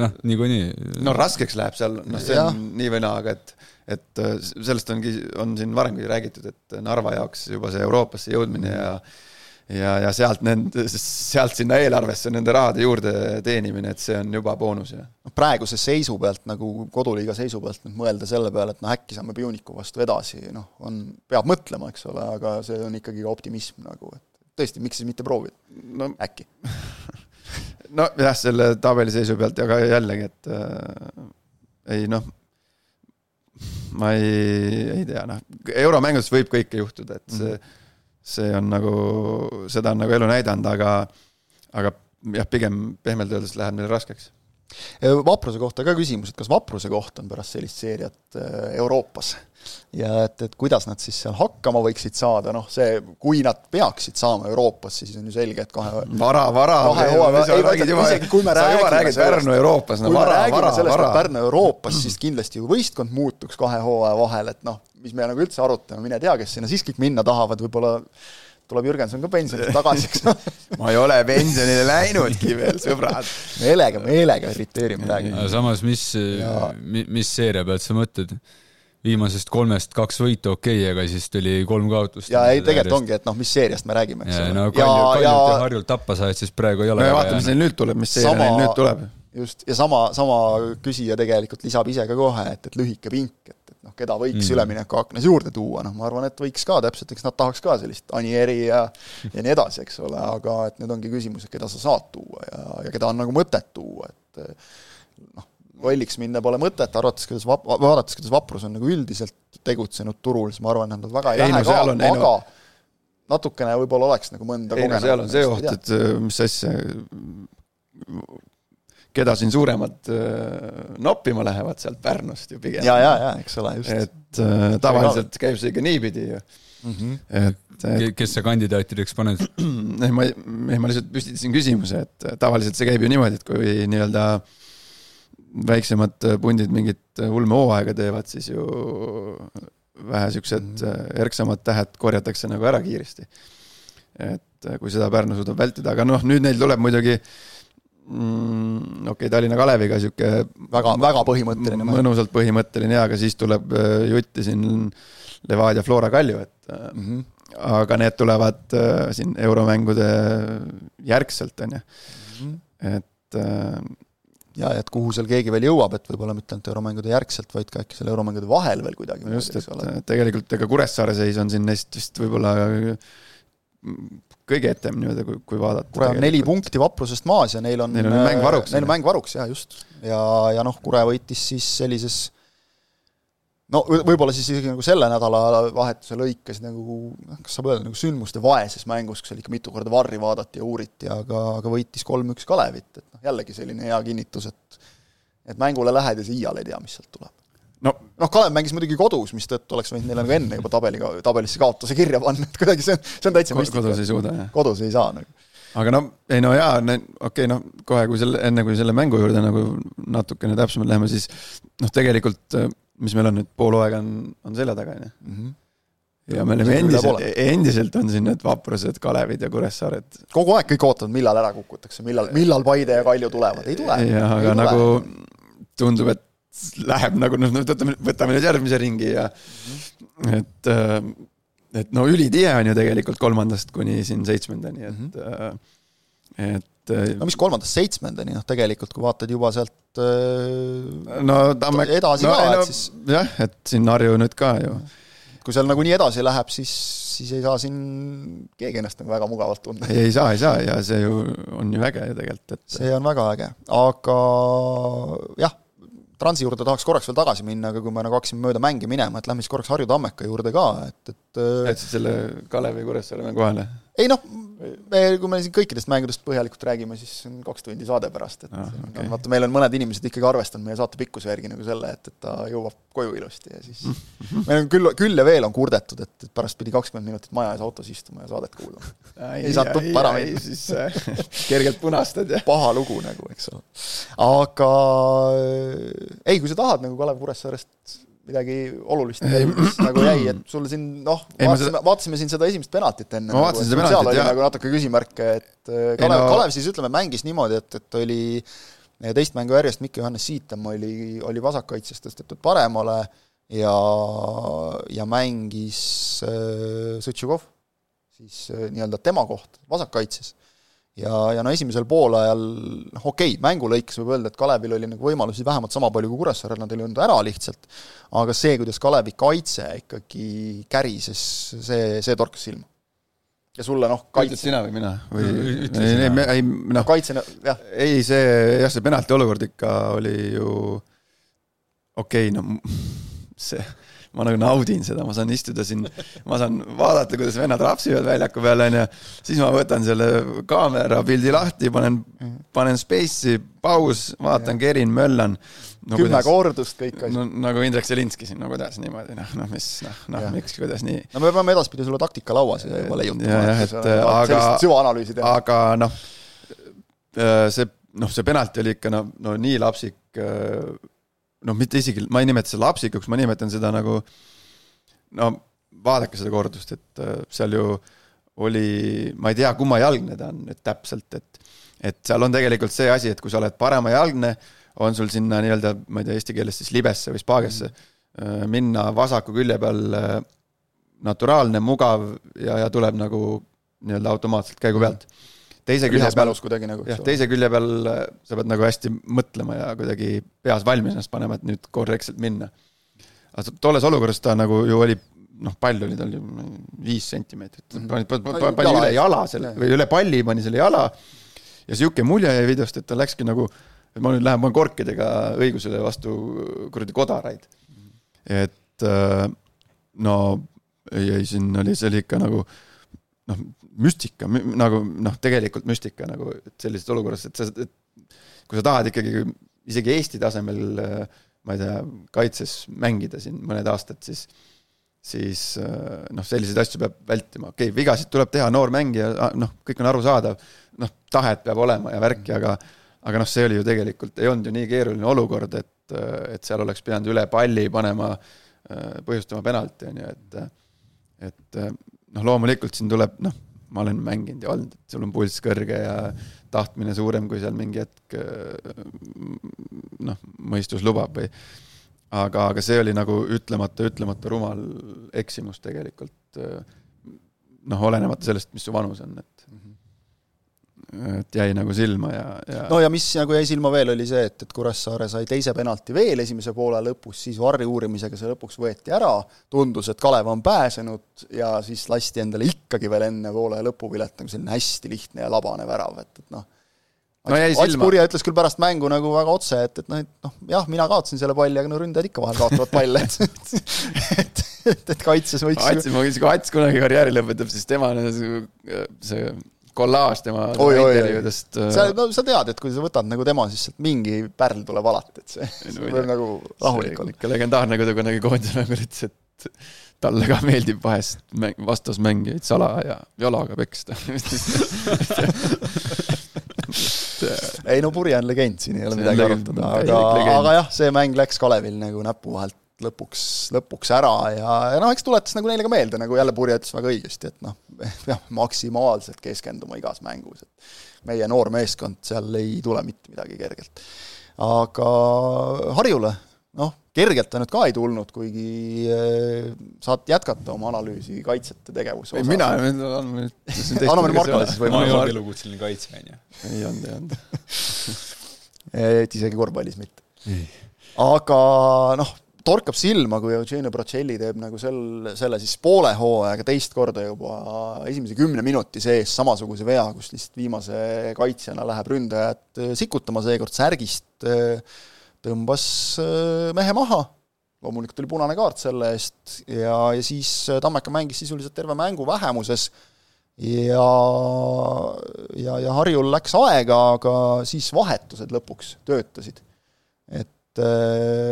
C: noh, niikuinii.
B: no raskeks läheb seal, noh, see on nii või naa, aga et et äh, sellest ongi, on siin varemgi räägitud, et Narva jaoks juba see Euroopasse jõudmine ja mm ja, ja sealt nende, sealt sinna eelarvesse nende rahade juurde teenimine, et see on juba boonus ja.
A: noh, praeguse seisu pealt nagu koduliiga seisu pealt nüüd mõelda selle peale, et noh, äkki saame Puniku vastu edasi, noh, on, peab mõtlema, eks ole, aga see on ikkagi ka optimism nagu, et tõesti, miks siis mitte proovida? No,, äkki.
B: Nojah, selle tabeliseisu pealt, aga jällegi, et äh, ei noh, ma ei, ei tea, noh, euromängudes võib kõike juhtuda, et see mm -hmm see on nagu, seda on nagu elu näidanud, aga, aga jah, pigem pehmelt öeldes läheb neil raskeks.
A: Vapruse kohta ka küsimus, et kas vapruse koht on pärast sellist seeriat äh, Euroopas? ja et, et kuidas nad siis seal hakkama võiksid saada, noh see, kui nad peaksid saama Euroopasse, siis on ju selge, et kahe
B: vara, vara,
A: isegi kui me
B: räägime
A: Pärnu
B: Euroopas,
A: no vara, vara, vara. Pärnu Euroopas, siis kindlasti ju võistkond muutuks kahe hooaja vahel, et noh, mis me nagu üldse arutame, mine tea, kes sinna siis kõik minna tahavad, võib-olla tuleb Jürgenson ka pensionile tagasi, eks
B: ma ei ole pensionile läinudki veel, sõbrad.
A: meelega, meelega irriteerime praegu.
C: samas, mis, mis seeria pealt sa mõtled? viimasest kolmest kaks võitu okei okay,, aga siis tuli kolm kaotust.
A: ja ei, tegelikult ongi, et noh, mis seeriast me räägime, eks
C: ole. no Kalju, Kaljult ja, ja Harjult tappa said, siis praegu ei ole.
B: no vaatame, mis neil nüüd tuleb, mis seeria neil nüüd tuleb.
A: just, ja sama, sama küsija tegelikult lisab ise ka kohe, et, et lühike pink, et noh, keda võiks mm. üleminekuaknas juurde tuua, noh ma arvan, et võiks ka täpselt, eks nad tahaks ka sellist Anieri ja ja nii edasi, eks ole, aga et nüüd ongi küsimus, et keda sa saad tuua ja, ja keda on nagu mõtet tuua, et noh, lolliks minna pole mõtet, arvates, kuidas vap-, vaadates, kuidas Vaprus on nagu üldiselt tegutsenud turul, siis ma arvan, et nad väga ei, ei lähe no, ka, aga no. natukene võib-olla oleks nagu mõnda
B: ei no seal on see oht, et äh, mis asja, keda siin suuremad äh, noppima lähevad sealt Pärnust ju pigem.
A: ja, ja, ja eks ole, just.
B: et äh, tavaliselt käib see ikka niipidi ju mm.
C: -hmm. et, et kes sa kandidaatideks paned?
B: ei, ma, ei, ma lihtsalt püstitasin küsimuse, et tavaliselt see käib ju niimoodi, et kui nii-öelda äh, väiksemad äh, pundid mingit äh, ulmehooaega teevad, siis ju vähe siuksed. Äh, erksamad tähed korjatakse nagu ära kiiresti. et kui seda Pärnu suudab vältida, aga noh, nüüd neil tuleb muidugi mm, okei okay,, Tallinna Kaleviga sihuke
A: väga, väga põhimõtteline.
B: mõnusalt põhimõtteline ja, aga siis tuleb jutti siin Levadia Flora Kalju, et mm -hmm. aga need tulevad siin euromängude järgselt, on ju. Mhm. et
A: ja et kuhu seal keegi veel jõuab, et võib-olla mitte ainult euromängude järgselt, vaid ka äkki seal euromängude vahel veel kuidagi.
B: just, et tegelikult ega Kuressaare seis on siin neist vist võib-olla kõige etem niimoodi, kui, kui vaadata.
A: Kure on neli punkti Vaprusest maas ja neil on
B: neil on mäng varuks.
A: Neil on mäng varuks, jaa, just. ja, ja noh, Kure võitis siis sellises no võib-olla siis isegi nagu selle nädalavahetuse lõikes nagu noh, kas saab öelda, nagu sündmuste vaeses mängus, kus seal ikka mitu korda varri vaadati ja uuriti, aga, aga võitis kolm-üks Kalevit, et noh, jällegi selline hea kinnitus, et et mängule lähed ja sa iial ei tea, mis sealt tuleb. No noh, Kalev mängis muidugi kodus, mistõttu oleks võinud neile nagu enne juba tabeliga, tabelisse kaotuse kirja panna, et kuidagi see on, see on täitsa
B: mõistlik. kodus ei suuda, jah?
A: kodus ei saa nagu
B: aga no ei no jaa, okei okay, noh, kohe kui selle, enne kui selle mängu juurde nagu natukene täpsemalt läheme, siis noh, tegelikult mis meil on nüüd, pool hooaega on, on selja taga, on ju. Mhm. ja me oleme endiselt, endiselt on siin need vaprused Kalevid ja Kuressaared.
A: kogu aeg kõik ootavad, millal ära kukutakse, millal, millal Paide ja Kalju tulevad, ei tule.
B: jah, aga
A: ei
B: nagu tule. tundub, et läheb nagu noh, võtame, võtame nüüd järgmise ringi ja et, äh, et no ülitihe on ju tegelikult kolmandast kuni siin seitsmendani, et mm, -hmm. et
A: et no mis kolmandast seitsmendani, noh tegelikult kui vaatad juba sealt
B: äh, no Tamme
A: edasi no, ka, et no, siis
B: jah, et siin Harju nüüd ka ju.
A: kui seal nagunii edasi läheb, siis, siis ei saa siin keegi ennast nagu väga mugavalt tunda.
B: ei saa, ei saa ja see ju on ju äge ju tegelikult, et
A: see on väga äge, aga jah, Transi juurde tahaks korraks veel tagasi minna, aga kui me nagu hakkasime mööda mänge minema, et lähme siis korraks Harju Tammeka juurde ka, et, et
B: jätsid selle Kalevi Kuressaare mängu vahele?
A: Ei noh, me, kui me siin kõikidest mängudest põhjalikult räägime, siis on kaks tundi saade pärast, et ah, okay. vaata, meil on mõned inimesed ikkagi arvestanud meie saate pikkuse järgi nagu selle, et, et ta jõuab koju ilusti ja siis meil on küll, küll ja veel on kurdetud, et, et pärast pidi kakskümmend minutit maja ees autos istuma ja saadet kuulama. ei saanud tuppa ära minna.
B: siis äh, kergelt punastad ja
A: paha lugu nagu, eks ole. aga ei, kui sa tahad nagu Kalev Kuressaarest midagi olulist mis nagu jäi, et sul siin noh, vaatasime vaatasime siin seda esimest penaltit enne.
B: ma vaatasin nagu, seda
A: penaltit, jah. nagu natuke küsimärke, et äh, Kalev no..., Kalev siis ütleme, mängis niimoodi, et, et oli teist mängu järjest Mikk Johannes Siitam oli, oli vasakkaitsest tõstetud paremale ja, ja mängis äh, Sõtšukov siis äh, nii-öelda tema koht vasakkaitses ja, ja no esimesel poolajal noh, okei okay,, mängu lõikes võib öelda, et Kalevil oli nagu võimalusi vähemalt sama palju kui Kuressaarel, nad ei löönud ära lihtsalt, aga see, kuidas Kalevi kaitse ikkagi kärises, see, see torkas silma. ja sulle noh,
B: kaitse ütled sina või mina? või ei, ei, ei noh,
A: kaitsena, jah.
B: ei, see jah, see penalti olukord ikka oli ju okei okay,, no see ma nagu naudin seda, ma saan istuda siin, ma saan vaadata, kuidas vennad rapsivad väljaku peal, onju. siis ma võtan selle kaamera pildi lahti, panen, panen space'i, paus, vaatan, kerin, möllan
A: no,. kümme kuidas, kordust kõik
B: asjad. no nagu Indrek Selinski siin, no kuidas niimoodi, noh, noh, mis, noh, noh, miks, kuidas nii.
A: no me peame edaspidi sulle taktikalaua siia juba leiutama.
B: jah, et aga, aga noh, äh, see, noh, see penalti oli ikka no, no nii lapsik äh, noh, mitte isegi, ma ei nimeta seda lapsikuks, ma nimetan seda nagu no vaadake seda kordust, et äh, seal ju oli, ma ei tea, kummajalgne ta on nüüd täpselt, et et seal on tegelikult see asi, et kui sa oled paremajalgne, on sul sinna nii-öelda, ma ei tea eesti keeles siis libesse või spaagesse äh, minna vasaku külje peal äh, naturaalne, mugav ja, ja tuleb nagu nii-öelda automaatselt käigu pealt. Teise külje peal,
A: kuidagi nagu.
B: jah, teise külje peal äh, sa pead nagu hästi mõtlema ja kuidagi peas valmis ennast panema, et nüüd korrektselt minna. aga tolles olukorras ta nagu ju oli noh, pall oli tal ju viis sentimeetrit, mhm. pani, pani, pani üle jala selle või üle palli pani selle jala ja sihuke mulje jäi videost, et ta läkski nagu, et ma nüüd lähen, panen korkidega õigusele vastu kuradi kodaraid. et äh, no ei, ei siin oli, see oli ikka nagu noh, müstika, nagu noh, tegelikult müstika nagu, sellises olukorras, et sa, kui sa tahad ikkagi isegi Eesti tasemel ma ei tea, kaitses mängida siin mõned aastad, siis siis noh, selliseid asju peab vältima, okei okay,, vigasid tuleb teha, noor mängija, noh, kõik on arusaadav, noh, tahet peab olema ja värki, aga aga noh, see oli ju tegelikult, ei olnud ju nii keeruline olukord, et, et seal oleks pidanud üle palli panema, põhjustama penalti, on ju, et et noh, loomulikult siin tuleb, noh, ma olen mänginud ja olnud, et sul on pulss kõrge ja tahtmine suurem, kui seal mingi hetk noh, mõistus lubab või aga, aga see oli nagu ütlemata, ütlemata rumal eksimus tegelikult noh, olenemata sellest, mis su vanus on, et mm -hmm et jäi nagu silma ja, ja
A: no ja mis nagu jäi silma veel, oli see, et, et Kuressaare sai teise penalti veel esimese poole lõpus, siis varri uurimisega see lõpuks võeti ära, tundus, et Kalev on pääsenud ja siis lasti endale ikkagi veel enne poole lõpupilet nagu selline hästi lihtne ja labane värav, et, et noh, no Ats Purje ütles küll pärast mängu nagu väga otse, et, et noh, et noh, jah, mina kaotasin selle palli, aga no ründajad ikka vahel kaotavad palle, et et, et, et kaitses võiks
B: Ats, kui Ats kunagi karjääri lõpetab, siis tema see, see kollaaž tema
A: intervjuudest. Äh, sa, no sa tead, et kui sa võtad nagu tema, siis mingi pärl tuleb alati, et see, see võib nagu rahulik olla.
B: ikka legendaarne, kui ta kunagi koondise mängul ütles, et talle ka meeldib vahest mäng, vastasmängijaid sala ja jalaga peksta.
A: Ei no Purje on legend, siin ei ole midagi arutada, aga, aga jah, see mäng läks Kalevil nagu näpu vahelt lõpuks, lõpuks ära ja, ja noh, eks tuletas nagu neile ka meelde, nagu jälle Purje ütles väga õigesti, et noh, peame maksimaalselt keskenduma igas mängus, et meie noor meeskond, seal ei tule mitte midagi kergelt. aga Harjule, noh, kergelt ta nüüd ka ei tulnud, kuigi eh, saad jätkata oma analüüsi kaitsjate tegevuse
B: osas. mina,
A: anname anname Markole siis
C: võimaluse. ma ei olnud elukutseline kaitse, on ju.
B: ei olnud, ei olnud
A: et isegi korvpallis mitte. aga noh, torkab silma, kui Eugenio Procelli teeb nagu sel, selle siis poole hooajaga teist korda juba esimese kümne minuti sees samasuguse vea, kus lihtsalt viimase kaitsjana läheb ründajat äh, sikutama, seekord särgist äh, tõmbas äh, mehe maha, loomulikult oli punane kaart selle eest ja, ja siis Tammeka mängis sisuliselt terve mängu vähemuses ja, ja, ja Harjul läks aega, aga siis vahetused lõpuks töötasid. et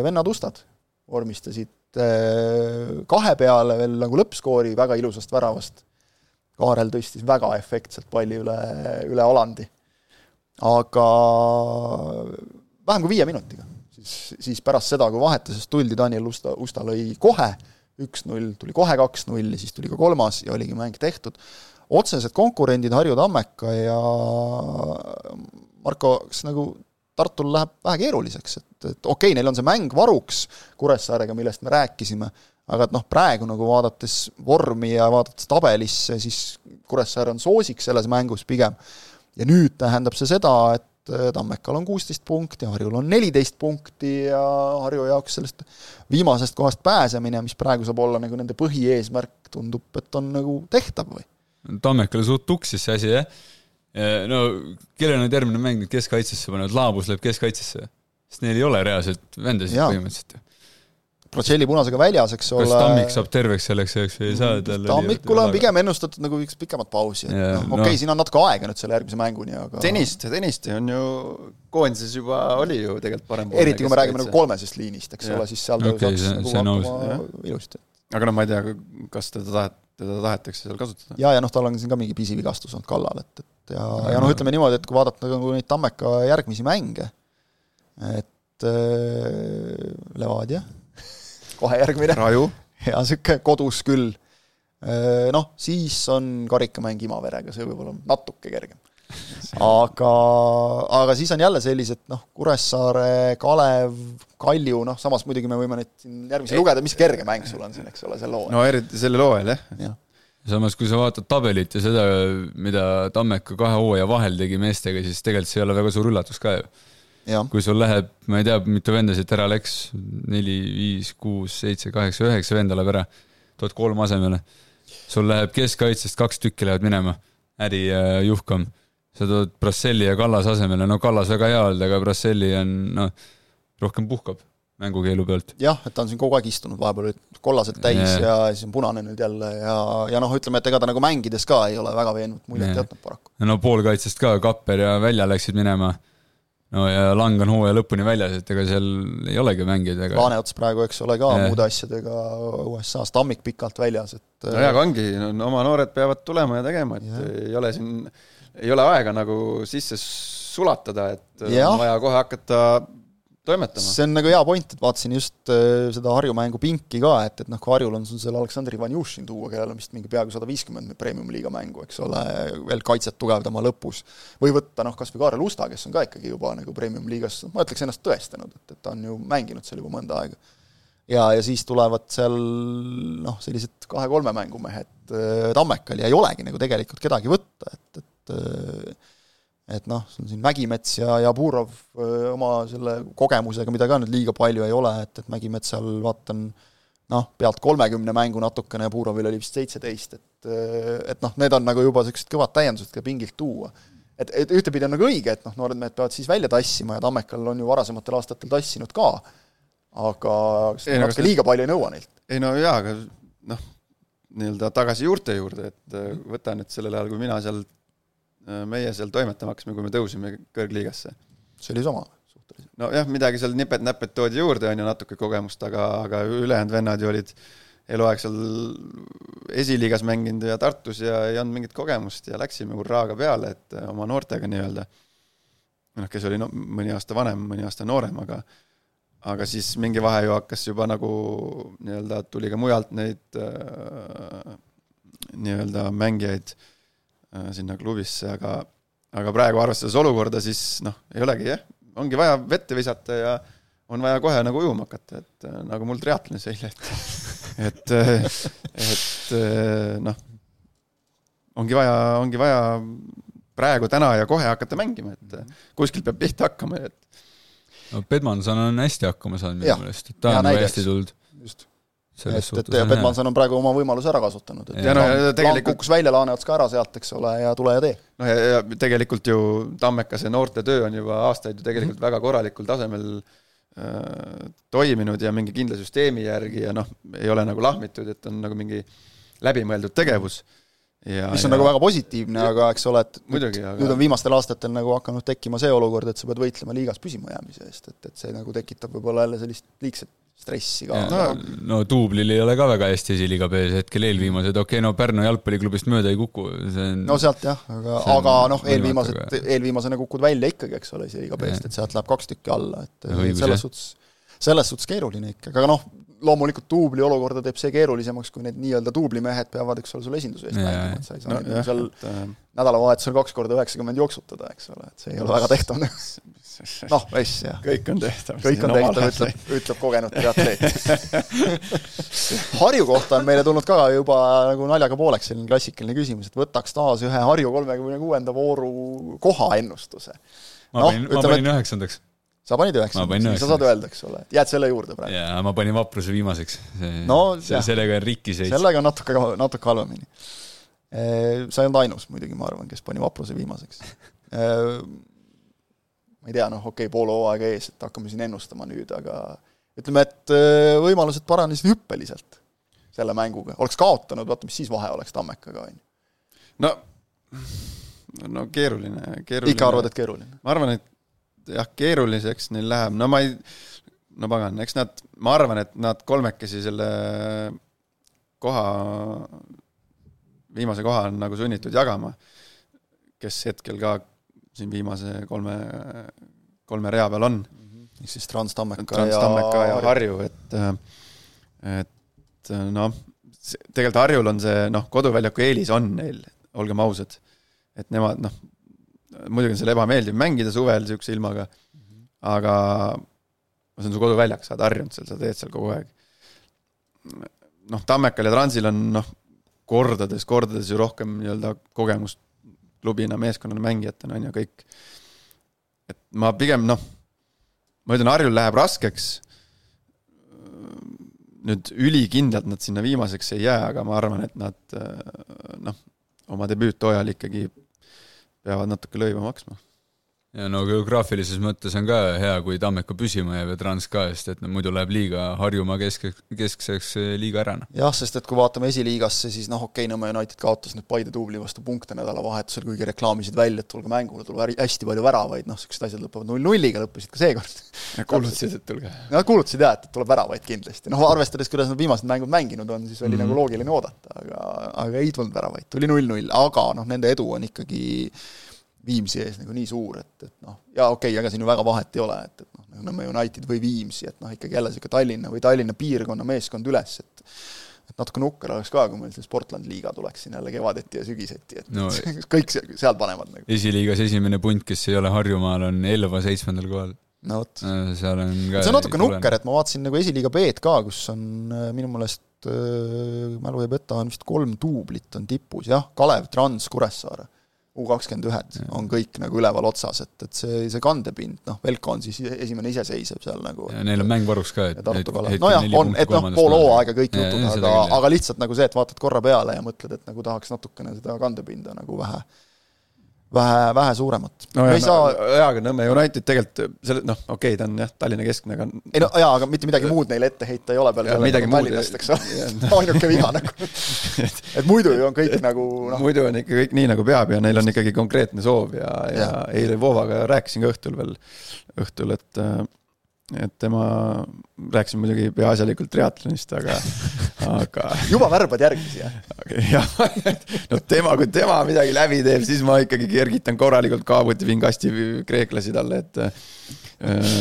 A: vennad ustad vormistasid äh, kahe peale veel nagu lõppskoori väga ilusast väravast. Kaarel tõstis väga efektselt palli üle, üle alandi. aga vähem kui viie minutiga, siis, siis pärast seda, kui vahetusest tuldi, Daniel Usta, Usta lõi kohe üks-null, tuli kohe kaks-null ja siis tuli ka kolmas ja oligi mäng tehtud. otsesed konkurendid Harju Tammeka ja Marko, kas nagu Tartul läheb vähe keeruliseks, et, et okei okay,, neil on see mäng varuks Kuressaarega, millest me rääkisime, aga et noh, praegu nagu vaadates vormi ja vaadates tabelisse, siis Kuressaare on soosik selles mängus pigem. ja nüüd tähendab see seda, et Tammekal on kuusteist punkti, Harjul on neliteist punkti ja Harju jaoks sellest viimasest kohast pääsemine, mis praegu saab olla nagu nende põhieesmärk, tundub, et on nagu tehtav või?
C: Tammekale suht tuksis see asi, jah no kellel on järgmine mäng nüüd keskkaitsesse panevad, Laabus läheb keskkaitsesse, sest neil ei ole reaalselt vendasid põhimõtteliselt ju.
A: Protseli punasega väljas, eks ole.
C: kas Tammik saab terveks selleks ajaks või ei saa
A: Tammikule on pigem ennustatud nagu üks pikemat pausi, et noh, okei okay, no., siin on natuke aega nüüd selle järgmise mänguni, aga
B: Tõniste, Tõniste on ju koondises juba oli ju tegelikult parem
A: eriti kui me räägime nagu kolmesest liinist, eks ja. ole, siis seal okay, saaks nagu hakkama ilusti.
B: aga noh, ma ei tea, kas teda tahet, teda tahetakse seal kasutada.
A: ja, ja noh, tal on siin ka mingi pisivigastus olnud kallal, et, et ja, ja noh, ütleme niimoodi, et kui vaadata nagu neid Tammeka järgmisi mänge, et äh, Levadia, kohe järgmine. ja niisugune kodus küll äh,. Noh, siis on karikamäng Imaverega, see võib olla natuke kergem. aga, aga siis on jälle sellised noh, Kuressaare, Kalev, Kalju, noh samas muidugi me võime neid siin järgmisi lugeda, mis kerge mäng sul on siin, eks ole, sel hooajal.
B: no eriti sellel hooajal jah
A: jah.
C: Samas, kui sa vaatad tabelit ja seda, mida Tammeka kahe hooaja vahel tegi meestega, siis tegelikult see ei ole väga suur üllatus ka ju. kui sul läheb, ma ei tea, mitu venda siit ära läks, neli, viis, kuus, seitse, kaheksa, üheksa venda läheb ära, tood kolm asemele. sul läheb keskkaitsest kaks tükki lähevad minema, Äri ja Juhkam sa tood Brasselli ja Kallas asemele, no Kallas väga hea olnud, aga Brasselli on noh, rohkem puhkab mängukeelu pealt.
A: jah, et ta on siin kogu aeg istunud, vahepeal olid kollased täis yeah. ja siis on punane nüüd jälle ja, ja noh, ütleme, et ega ta nagu mängides ka ei ole väga veenvat muljet yeah. jätnud paraku.
C: no poolkaitsest ka, Kapper ja Välja läksid minema, no ja Lang on hooaja lõpuni väljas, et ega seal ei olegi mängijaid ega
A: Laaneots praegu, eks ole, ka yeah. muude asjadega USA-s, Tammik pikalt väljas, et
B: no jaa, aga ongi no,, oma noored peavad tulema ja tegema, et yeah. ei ole siin ei ole aega nagu sisse sulatada, et ja. on vaja kohe hakata toimetama.
A: see on nagu hea point, et vaatasin just äh, seda Harju mängu pinki ka, et, et noh, kui Harjul on sul seal Aleksandr Ivanjušin tuua, kellel on vist mingi peaaegu sada viiskümmend premium-liiga mängu, eks ole, veel kaitset tugevdama lõpus, või võtta noh, kas või Kaarel Usta, kes on ka ikkagi juba nagu premium-liigas, ma ütleks ennast tõestanud, et, et ta on ju mänginud seal juba mõnda aega. ja, ja siis tulevad seal noh, sellised kahe-kolme mängumehed äh, Tammekal ja ei olegi nagu tegelikult kedagi võtta, et, et et noh, sul on siin Mägimets ja, ja Burov oma selle kogemusega, mida ka nüüd liiga palju ei ole, et, et Mägimetsal vaatan noh, pealt kolmekümne mängu natukene ja Burovil oli vist seitseteist, et et noh, need on nagu juba niisugused kõvad täiendused ka pingilt tuua. et, et ühtepidi on nagu õige, et noh, noored mehed peavad siis välja tassima ja Tammekal on ju varasematel aastatel tassinud ka, aga ei, natuke liiga palju ei nõua neilt.
B: ei no jaa, aga noh, nii-öelda tagasi juurte juurde, et võta nüüd sellel ajal, kui mina seal meie seal toimetama hakkasime, kui me tõusime kõrgliigasse.
A: see oli sama suhteliselt?
B: nojah, midagi seal nipet-näpet toodi juurde, on ju, natuke kogemust, aga, aga ülejäänud vennad ju olid eluaeg seal esiliigas mänginud ja Tartus ja ei olnud mingit kogemust ja läksime hurraaga peale, et äh, oma noortega nii-öelda. noh, kes oli no, mõni aasta vanem, mõni aasta noorem, aga aga siis mingi vahe ju hakkas juba nagu nii-öelda, tuli ka mujalt neid äh, nii-öelda mängijaid äh, Äh, sinna klubisse, aga aga praegu arvestades olukorda, siis noh, ei olegi jah, ongi vaja vette visata ja on vaja kohe nagu ujuma hakata, et äh, nagu mul triatlonis eile, et et, äh, et noh, ongi vaja, ongi vaja praegu, täna ja kohe hakata mängima, et kuskilt peab pihta hakkama, et
C: no Pedmanson on hästi hakkama saanud minu meelest, et ta on nagu hästi tulnud. just
A: et, et ja Petmanson on praegu oma võimaluse ära kasutanud, et ja no, ja tegelikult kukkus välja Laaneots ka ära sealt, eks ole, ja tule ja tee.
B: noh, ja, ja tegelikult ju Tammekase noortetöö on juba aastaid ju tegelikult mm -hmm. väga korralikul tasemel äh, toiminud ja mingi kindla süsteemi järgi ja noh, ei ole nagu lahmitud, et on nagu mingi läbimõeldud tegevus
A: ja, mis on ja, nagu väga positiivne, aga eks ole, et muidugi, aga... nüüd on viimastel aastatel nagu hakanud tekkima see olukord, et sa pead võitlema liigas püsimajäämise eest, et, et see nagu tekitab võib-olla jälle sellist liigset stressi ka.
C: no, no duublil ei ole ka väga hästi esiliiga B-s hetkel eelviimased, okei okay,, no Pärnu jalgpalliklubist mööda ei kuku, see on
A: no sealt jah, aga, aga noh, eelviimased, eelviimasena kukud välja ikkagi, eks ole, esiliiga B-st, et sealt läheb kaks tükki alla, et Õigus, selles suhtes, selles suhtes keeruline ikkagi, aga noh, loomulikult duubli olukorda teeb see keerulisemaks, kui need nii-öelda duublimehed peavad, eks ole, sul esinduse eest mängima, et sa ei saa no, jah, seal et, äh... nädalavahetusel kaks korda üheksakümmend jooksutada, eks ole, et see ei ole väga tehtav noh, vess, jah.
B: kõik on tehtav.
A: kõik on tehtav, ütleb, ütleb kogenud triatleet Harju kohta on meile tulnud ka juba nagu naljaga pooleks selline klassikaline küsimus, et võtaks taas ühe Harju kolmekümne kuuenda vooru koha ennustuse.
C: ma no, panin, ma panin üheksandaks
A: sa panid üheksanda, sa saad öelda, eks ole, jääd selle juurde praegu?
C: jaa, ma panin vapruse viimaseks. no see, sellega on rikki seis.
A: sellega on natuke, natuke halvemini. sa ei olnud ainus muidugi, ma arvan, kes pani vapruse viimaseks. ma ei tea, noh, okei okay,, pool hooaega ees, et hakkame siin ennustama nüüd, aga ütleme, et võimalused paranesid hüppeliselt selle mänguga, oleks kaotanud, vaata, mis siis vahe oleks Tammekaga, on ju.
B: no, no keeruline, keeruline.
A: ikka arvad, et keeruline?
B: ma arvan, et jah, keeruliseks neil läheb, no ma ei, no pagan, eks nad, ma arvan, et nad kolmekesi selle koha, viimase koha on nagu sunnitud jagama, kes hetkel ka siin viimase kolme, kolme rea peal on.
A: ehk siis Trans Tammeka
B: Trans ja, ja Harju, et et noh, tegelikult Harjul on see noh, koduväljaku eelis on neil, olgem ausad. et nemad noh, muidugi on seal ebameeldiv mängida suvel niisuguse ilmaga, aga see on su koduväljak, sa oled harjunud seal, sa teed seal kogu aeg. noh, Tammekal ja Transil on noh, kordades, kordades ju rohkem nii-öelda kogemust klubina, meeskonnana, mängijatena on ju kõik. et ma pigem noh, ma ütlen, Harjul läheb raskeks. nüüd ülikindlalt nad sinna viimaseks ei jää, aga ma arvan, et nad noh, oma debüüthooajal ikkagi peavad natuke lõivu maksma
C: ja no geograafilises mõttes on ka hea, kui Tammeka püsima jääb ja Trans ka, sest et no muidu läheb liiga Harjumaa kesk, keskseks eh, liiga ära, noh.
A: jah, sest et kui vaatame esiliigasse, siis noh, okei okay,, Nõmme United kaotas nüüd Paide duubli vastu punkte nädalavahetusel, kuigi reklaamisid välja, et tulge mängule, tuleb hästi palju väravaid, noh, niisugused asjad lõpevad null-nulliga, lõppesid ka seekord.
B: kuulutasid, et tulge?
A: Nad kuulutasid jah, et tuleb väravaid kindlasti, noh arvestades, kuidas nad viimased mängud mänginud on, siis oli mm -hmm. nagu loogiline oodata, aga, aga ei tulnud väravaid, tuli null-null, aga noh, nende edu on ikkagi Viimsi ees nagu nii suur, et, et noh, jaa, okei okay,, ega siin ju väga vahet ei ole, et, et noh, nagu Nõmme United või Viimsi, et noh, ikkagi jälle niisugune Tallinna või Tallinna piirkonna meeskond üles, et et natuke nukker oleks ka, kui meil see Sportland liiga tuleks siin jälle kevadeti ja sügiseti, et no, kõik seal panevad nagu.
C: esiliigas esimene punt, kes ei ole Harjumaal, on Elva seitsmendal kohal.
A: no vot.
C: Äh, seal on ka
A: see on natuke nukker, et ma vaatasin nagu esiliiga B-d ka, kus on äh, minu meelest äh, mälu ei peta, on vist kolm duublit on tipus, jah, Kalev, Trans, Kuressaare U kakskümmend ühed on kõik nagu üleval otsas, et, et see, see kandepind, noh, Velko on siis esimene iseseisev seal nagu.
C: ja neil on mäng varuks ka, et
A: nojah, on, et noh, pool hooaega kõik jutud, aga, aga lihtsalt nagu see, et vaatad korra peale ja mõtled, et nagu tahaks natukene seda kandepinda nagu vähe vähe, vähe suuremat.
B: no ja, saa... jaa, aga Nõmme United tegelikult selle, noh, okei okay,, ta on jah, Tallinna keskne, aga
A: ei no jaa, aga mitte midagi muud neile ette heita ei ole peale selle, Tallinnast, eks ole. ainuke viga nagu. Et muidu ju on kõik et, nagu
B: noh. Muidu on ikka kõik nii, nagu peab ja neil on ikkagi konkreetne soov ja, ja, ja eile Vovaga rääkisin ka õhtul veel, õhtul, et äh, et tema, rääkisin muidugi peaasjalikult triatlonist, aga, aga
A: juba värbad järgmisi, jah?
B: jah, no tema, kui tema midagi läbi teeb, siis ma ikkagi kergitan korralikult kaabuti vingasti kreeklasi talle, et äh,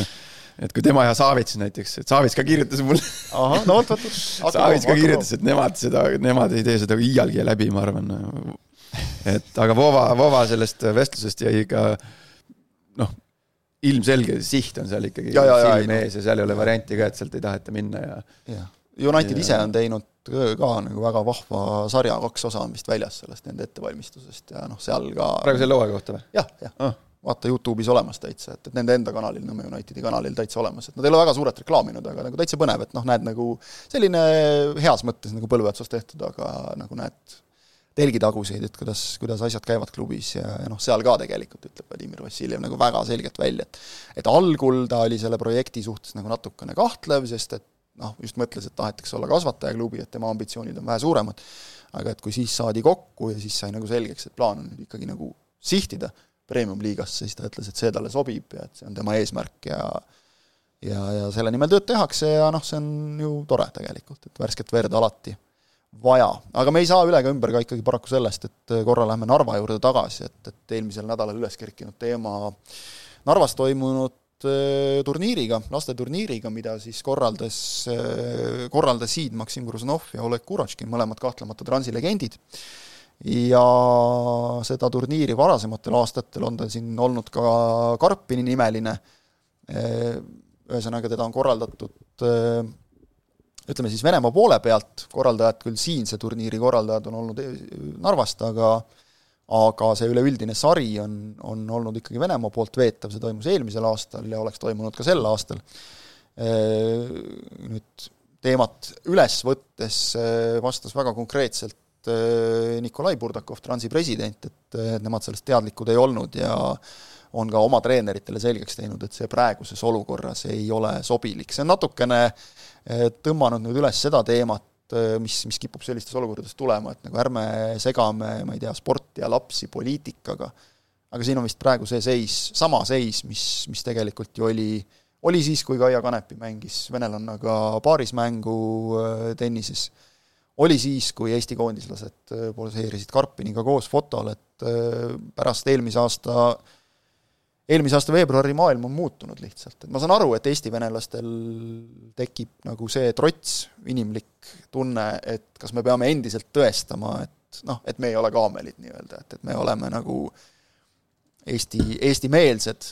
B: et kui tema ja Savits näiteks, et Savits ka kirjutas mulle.
A: ahah, no vot, vot, vot.
B: Savits ka kirjutas, et nemad seda, nemad ei tee seda iialgi läbi, ma arvan. et aga Vova, Vova sellest vestlusest jäi ka noh ilmselge siht on seal ikkagi ja, ja, silme ees ja seal ei ole varianti ka, et sealt ei taheta minna ja.
A: jah, United ja. ise on teinud ka nagu väga vahva sarja, kaks osa on vist väljas sellest nende ettevalmistusest ja noh, seal ka.
B: praegu selle hooaja kohta või?
A: jah, jah ah. vaata Youtube'is olemas täitsa, et, et nende enda kanalil, Nõmme Unitedi kanalil täitsa olemas, et nad ei ole väga suurelt reklaaminud, aga nagu täitsa põnev, et noh, näed nagu selline heas mõttes nagu põlve otsas tehtud, aga nagu näed telgitaguseid, et kuidas, kuidas asjad käivad klubis ja, ja noh, seal ka tegelikult ütleb Vladimir Vassiljev nagu väga selgelt välja, et et algul ta oli selle projekti suhtes nagu natukene kahtlev, sest et noh, just mõtles, et tahetakse olla kasvatajaklubi, et tema ambitsioonid on vähe suuremad, aga et kui siis saadi kokku ja siis sai nagu selgeks, et plaan on nüüd ikkagi nagu sihtida premium-liigasse, siis ta ütles, et see talle sobib ja et see on tema eesmärk ja ja, ja selle nimel tööd tehakse ja noh, see on ju tore tegelikult, et värsket verd alati vaja, aga me ei saa üle ega ümber ka ikkagi paraku sellest, et äh, korra lähme Narva juurde tagasi, et, et eelmisel nädalal üles kerkinud teema Narvas toimunud äh, turniiriga, lasteturniiriga, mida siis korraldas, äh, korraldasid Maksim Gruznov ja Oleg Kurotškin, mõlemad kahtlemata Transi legendid. ja seda turniiri varasematel aastatel on tal siin olnud ka Karpini nimeline, ühesõnaga teda on korraldatud ütleme siis Venemaa poole pealt, korraldajad küll siinse turniiri korraldajad on olnud Narvast, aga aga see üleüldine sari on, on olnud ikkagi Venemaa poolt veetav, see toimus eelmisel aastal ja oleks toimunud ka sel aastal. Nüüd teemat üles võttes vastas väga konkreetselt Nikolai Burdakov, Transi president, et nemad sellest teadlikud ei olnud ja on ka oma treeneritele selgeks teinud, et see praeguses olukorras ei ole sobilik, see on natukene äh, tõmmanud nüüd üles seda teemat, mis, mis kipub sellistes olukordades tulema, et nagu ärme segame, ma ei tea, sporti ja lapsi poliitikaga, aga siin on vist praegu see seis, sama seis, mis, mis tegelikult ju oli, oli siis, kui Kaia Kanepi mängis venelannaga paarismängu äh, tennises, oli siis, kui Eesti koondislased äh, poseerisid Karpiniga koos fotol, et äh, pärast eelmise aasta eelmise aasta veebruari maailm on muutunud lihtsalt, et ma saan aru, et Eesti venelastel tekib nagu see trots, inimlik tunne, et kas me peame endiselt tõestama, et noh, et me ei ole kaamelid nii-öelda, et, et me oleme nagu Eesti, eestimeelsed,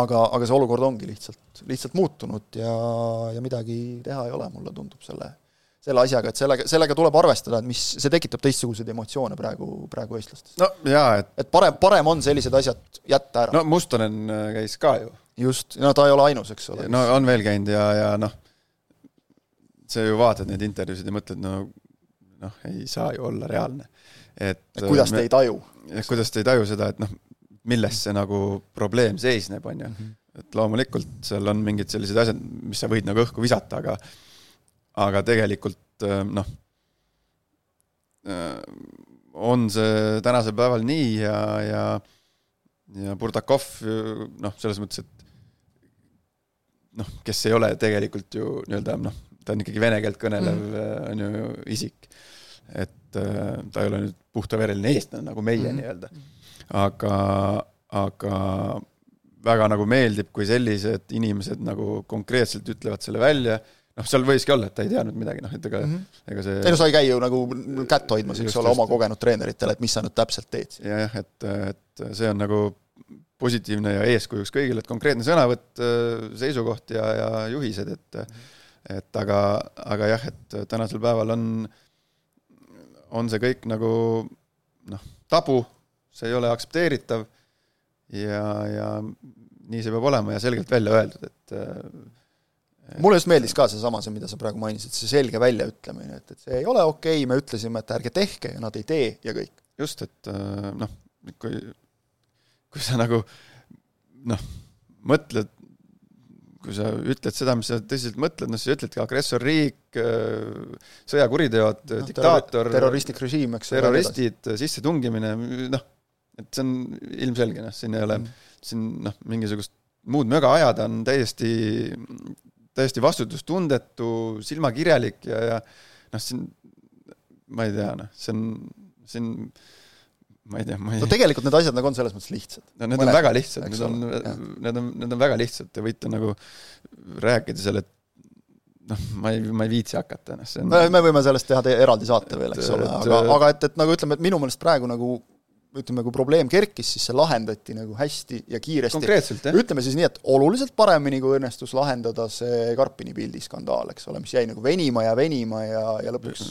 A: aga, aga see olukord ongi lihtsalt, lihtsalt muutunud ja, ja midagi teha ei ole, mulle tundub selle, selle asjaga, et sellega, sellega tuleb arvestada, et mis, see tekitab teistsuguseid emotsioone praegu, praegu eestlastes.
B: no jaa, et
A: et parem, parem on sellised asjad jätta ära no..
B: Mustonen äh, käis ka ju
A: just, no ta ei ole ainus, eks ole.
B: no on veel käinud ja, ja noh, sa ju vaatad neid intervjuusid ja mõtled, no noh, ei saa ju olla reaalne. et
A: kuidas te ei taju?
B: kuidas te ei taju seda, et noh, milles see nagu probleem seisneb, on ju. et loomulikult seal on mingid sellised asjad, mis sa võid nagu õhku visata, aga aga tegelikult äh, noh, on see tänasel päeval nii ja, ja ja Burdakov noh, selles mõttes, et noh, kes ei ole tegelikult ju nii-öelda noh, ta on ikkagi vene keelt kõnelev mm. on ju isik. et äh, ta ei ole nüüd puhtavereline eestlane nagu meie mm. nii-öelda. aga, aga väga nagu meeldib, kui sellised inimesed nagu konkreetselt ütlevad selle välja, noh, seal võiski olla, et ta ei teadnud midagi, noh, et ega mm, -hmm. ega see
A: ei no sa ei käi ju nagu kätt hoidmas, eks ole, oma kogenud treeneritele, et mis sa nüüd täpselt teed
B: jah, et, et see on nagu positiivne ja eeskujuks kõigile, et konkreetne sõnavõtt, seisukoht ja, ja juhised, et et aga, aga jah, et tänasel päeval on, on see kõik nagu noh, tabu, see ei ole aktsepteeritav ja, ja nii see peab olema ja selgelt välja öeldud, et
A: mulle just meeldis ka seesama, see, mida sa praegu mainisid, see selge väljaütlemine, et, et see ei ole okei okay,, me ütlesime, et ärge tehke ja nad ei tee ja kõik.
B: just, et noh, kui, kui sa nagu noh, mõtled, kui sa ütled seda, mis sa tõsiselt mõtled, noh, sa ütledki agressorriik, sõjakuriteod, diktaator,
A: terroristlik režiim, eks
B: terroristid, sissetungimine, noh, et see on ilmselge, noh, siin ei ole, siin noh, mingisugust muud möga ajada on täiesti, täiesti vastutustundetu, silmakirjalik ja, ja noh, siin ma ei tea, noh, see on, see on ma ei tea, ma ei
A: no tegelikult need asjad nagu on selles mõttes lihtsad.
B: no need
A: Mõned,
B: on väga lihtsad, need on need on, need on väga lihtsad, te võite nagu rääkida seal, et noh, ma ei, ma ei viitsi hakata, noh, see on
A: me me võime sellest teha te- eraldi saate veel, eks ole, aga, aga et, et nagu ütleme, et minu meelest praegu nagu ütleme, kui probleem kerkis, siis see lahendati nagu hästi ja kiiresti. ütleme siis nii, et oluliselt paremini, kui õnnestus lahendada see Karpini pildi skandaal, eks ole, mis jäi nagu venima ja venima ja, ja lõpuks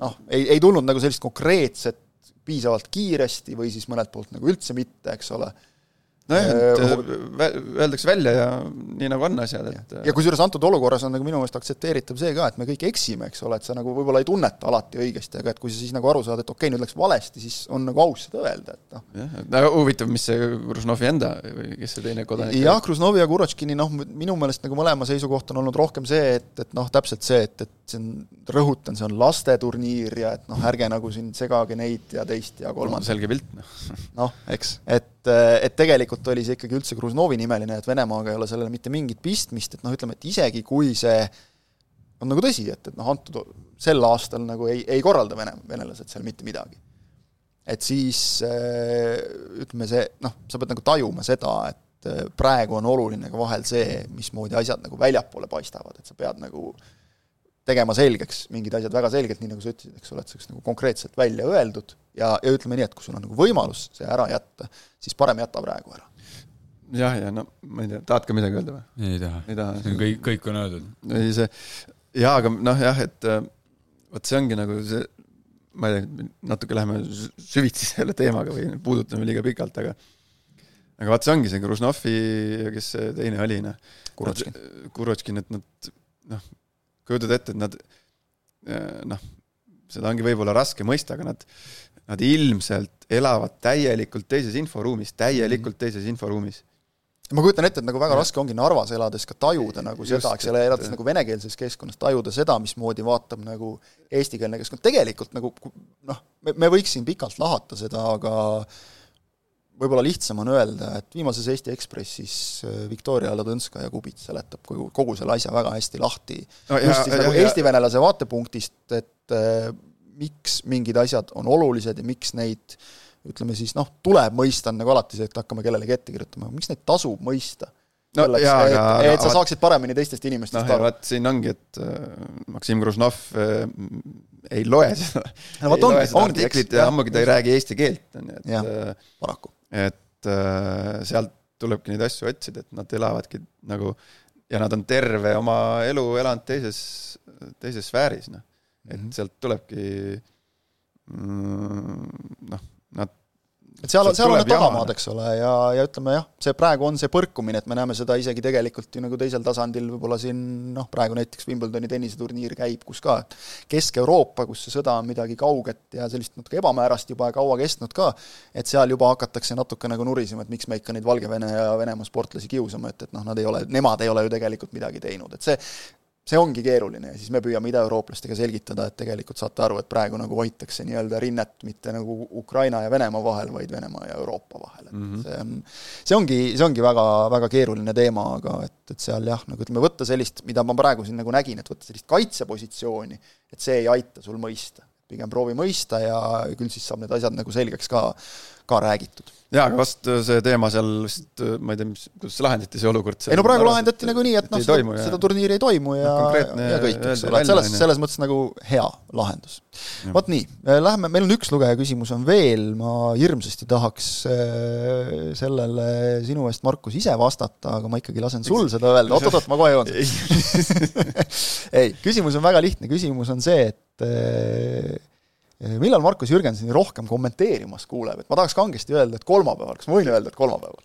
A: noh, ei, ei tulnud nagu sellist konkreetset piisavalt kiiresti või siis mõnelt poolt nagu üldse mitte, eks ole.
B: nojah, et
A: Äh,
B: öeldakse välja ja nii nagu on asjad, et
A: ja kusjuures antud olukorras on nagu minu meelest aktsepteeritav see ka, et me kõik eksime, eks ole, et sa nagu võib-olla ei tunneta alati õigesti, aga et kui sa siis nagu aru saad, et okei okay,, nüüd läks valesti, siis on nagu aus seda öelda, et noh.
B: jah, väga huvitav, mis see Gružnovi enda või kes see teine kodanik
A: jah, Kruznovi ja Kurotškini noh, minu meelest nagu mõlema seisukoht on olnud rohkem see, et, et noh, täpselt see, et, et see on, rõhutan, see on lasteturniir ja et noh, ärge nagu siin segage neid ja teist ja kolmandat,
B: selge pilt, noh.
A: noh, eks, et, et tegelikult oli see ikkagi üldse Kruznovi nimeline, et Venemaaga ei ole sellele mitte mingit pistmist, et noh, ütleme, et isegi kui see on nagu tõsi, et, et noh, antud sel aastal nagu ei, ei korralda vene, venelased seal mitte midagi. et siis äh, ütleme see, noh, sa pead nagu tajuma seda, et äh, praegu on oluline ka vahel see, mismoodi asjad nagu väljapoole paistavad, et sa pead nagu tegema selgeks mingid asjad väga selgelt, nii nagu sa ütlesid, eks ole, et see oleks nagu konkreetselt välja öeldud ja, ja ütleme nii, et kui sul on nagu võimalus see ära jätta, siis parem jäta praegu ära.
B: jah, ja no ma ei tea, tahad ka midagi öelda või?
C: ei taha,
B: ei taha?
C: kõik, kõik on öeldud.
B: ei see, jaa, aga noh jah, et äh, vot see ongi nagu see, ma ei tea, natuke läheme sü- süvitsi selle teemaga või puudutame liiga pikalt, aga aga vaat see ongi see Gružnovi ja kes see teine oli, noh.
A: Kurotškin..
B: Kurotškin, et nad noh, kujutad ette, et nad äh, noh, seda ongi võib-olla raske mõista, aga nad Nad ilmselt elavad täielikult teises inforuumis, täielikult teises inforuumis.
A: Ma kujutan ette, et nagu väga raske ongi Narvas elades ka tajuda nagu
B: Just,
A: seda, eks ole, elades nagu venekeelses keskkonnas, tajuda seda, mismoodi vaatab nagu eestikeelne keskkond, tegelikult nagu noh, me, me võiks siin pikalt lahata seda, aga võib-olla lihtsam on öelda, et viimases Eesti Ekspressis äh, Viktoria Ladõnskaja Kubits seletab kogu, kogu selle asja väga hästi lahti.
B: No ja-
A: just siis
B: ja-
A: nagu
B: ja-
A: eesti-venelase vaatepunktist, et äh, miks mingid asjad on olulised ja miks neid ütleme siis noh, tuleb mõista, on nagu alati see, et hakkame kellelegi ette kirjutama, miks neid tasub mõista?
B: No
A: selleks, et, et
B: aga
A: sa saaksid paremini teistest inimestest
B: ja
A: aru.
B: vaat siin ongi, et äh, Maksim Gružnov äh, ei loe seda,
A: No vot
B: ei
A: ongi-
B: loe seda
A: ongi,
B: artiklit ja ammugi ta ei räägi eesti keelt, on ju, et äh,
A: paraku.
B: et et äh, sealt tulebki neid asju otsida, et nad elavadki nagu ja nad on terve oma elu elanud teises, teises sfääris, noh. et
A: Mhm.
B: sealt tulebki mm, noh,
A: et seal, seal on need tagamaad, eks ole, ja, ja ütleme jah, see praegu on see põrkumine, et me näeme seda isegi tegelikult ju nagu teisel tasandil võib-olla siin noh, praegu näiteks Wimbledoni tenniseturniir käib, kus ka Kesk-Euroopa, kus see sõda on midagi kauget ja sellist natuke ebamäärast juba ja kaua kestnud ka, et seal juba hakatakse natuke nagu nurisema, et miks me ikka neid Valgevene ja Venemaa sportlasi kiusame, et, et noh, nad ei ole, nemad ei ole ju tegelikult midagi teinud, et see see ongi keeruline ja siis me püüame idaeurooplastega selgitada, et tegelikult saate aru, et praegu nagu hoitakse nii-öelda rinnet mitte nagu Ukraina ja Venemaa vahel, vaid Venemaa ja Euroopa vahel, et mm -hmm. see on, see ongi, see ongi väga, väga keeruline teema, aga et, et seal jah, nagu ütleme, võtta sellist, mida ma praegu siin nagu nägin, et võtta sellist kaitsepositsiooni, et see ei aita sul mõista. Pigem proovi mõista ja küll siis saab need asjad nagu selgeks ka, ka räägitud.
B: Jaa, aga vast see teema seal vist, ma ei tea, mis, kuidas lahendati see olukord?
A: ei no praegu lahendati nagu nii, et noh, seda, seda turniiri ei toimu ja, ja kõik, eks ole, et selles, selles mõttes nagu hea lahendus. vot nii, läheme, meil on üks lugeja küsimus on veel, ma hirmsasti tahaks äh, sellele sinu eest, Markus, ise vastata, aga ma ikkagi lasen sul seda öelda, oot-oot-oot, ma kohe jõuan ei, küsimus on väga lihtne, küsimus on see, et äh, millal Markus Jürgensoni rohkem kommenteerimas kuuleb, et ma tahaks kangesti öelda, et kolmapäeval, kas ma võin öelda, et kolmapäeval?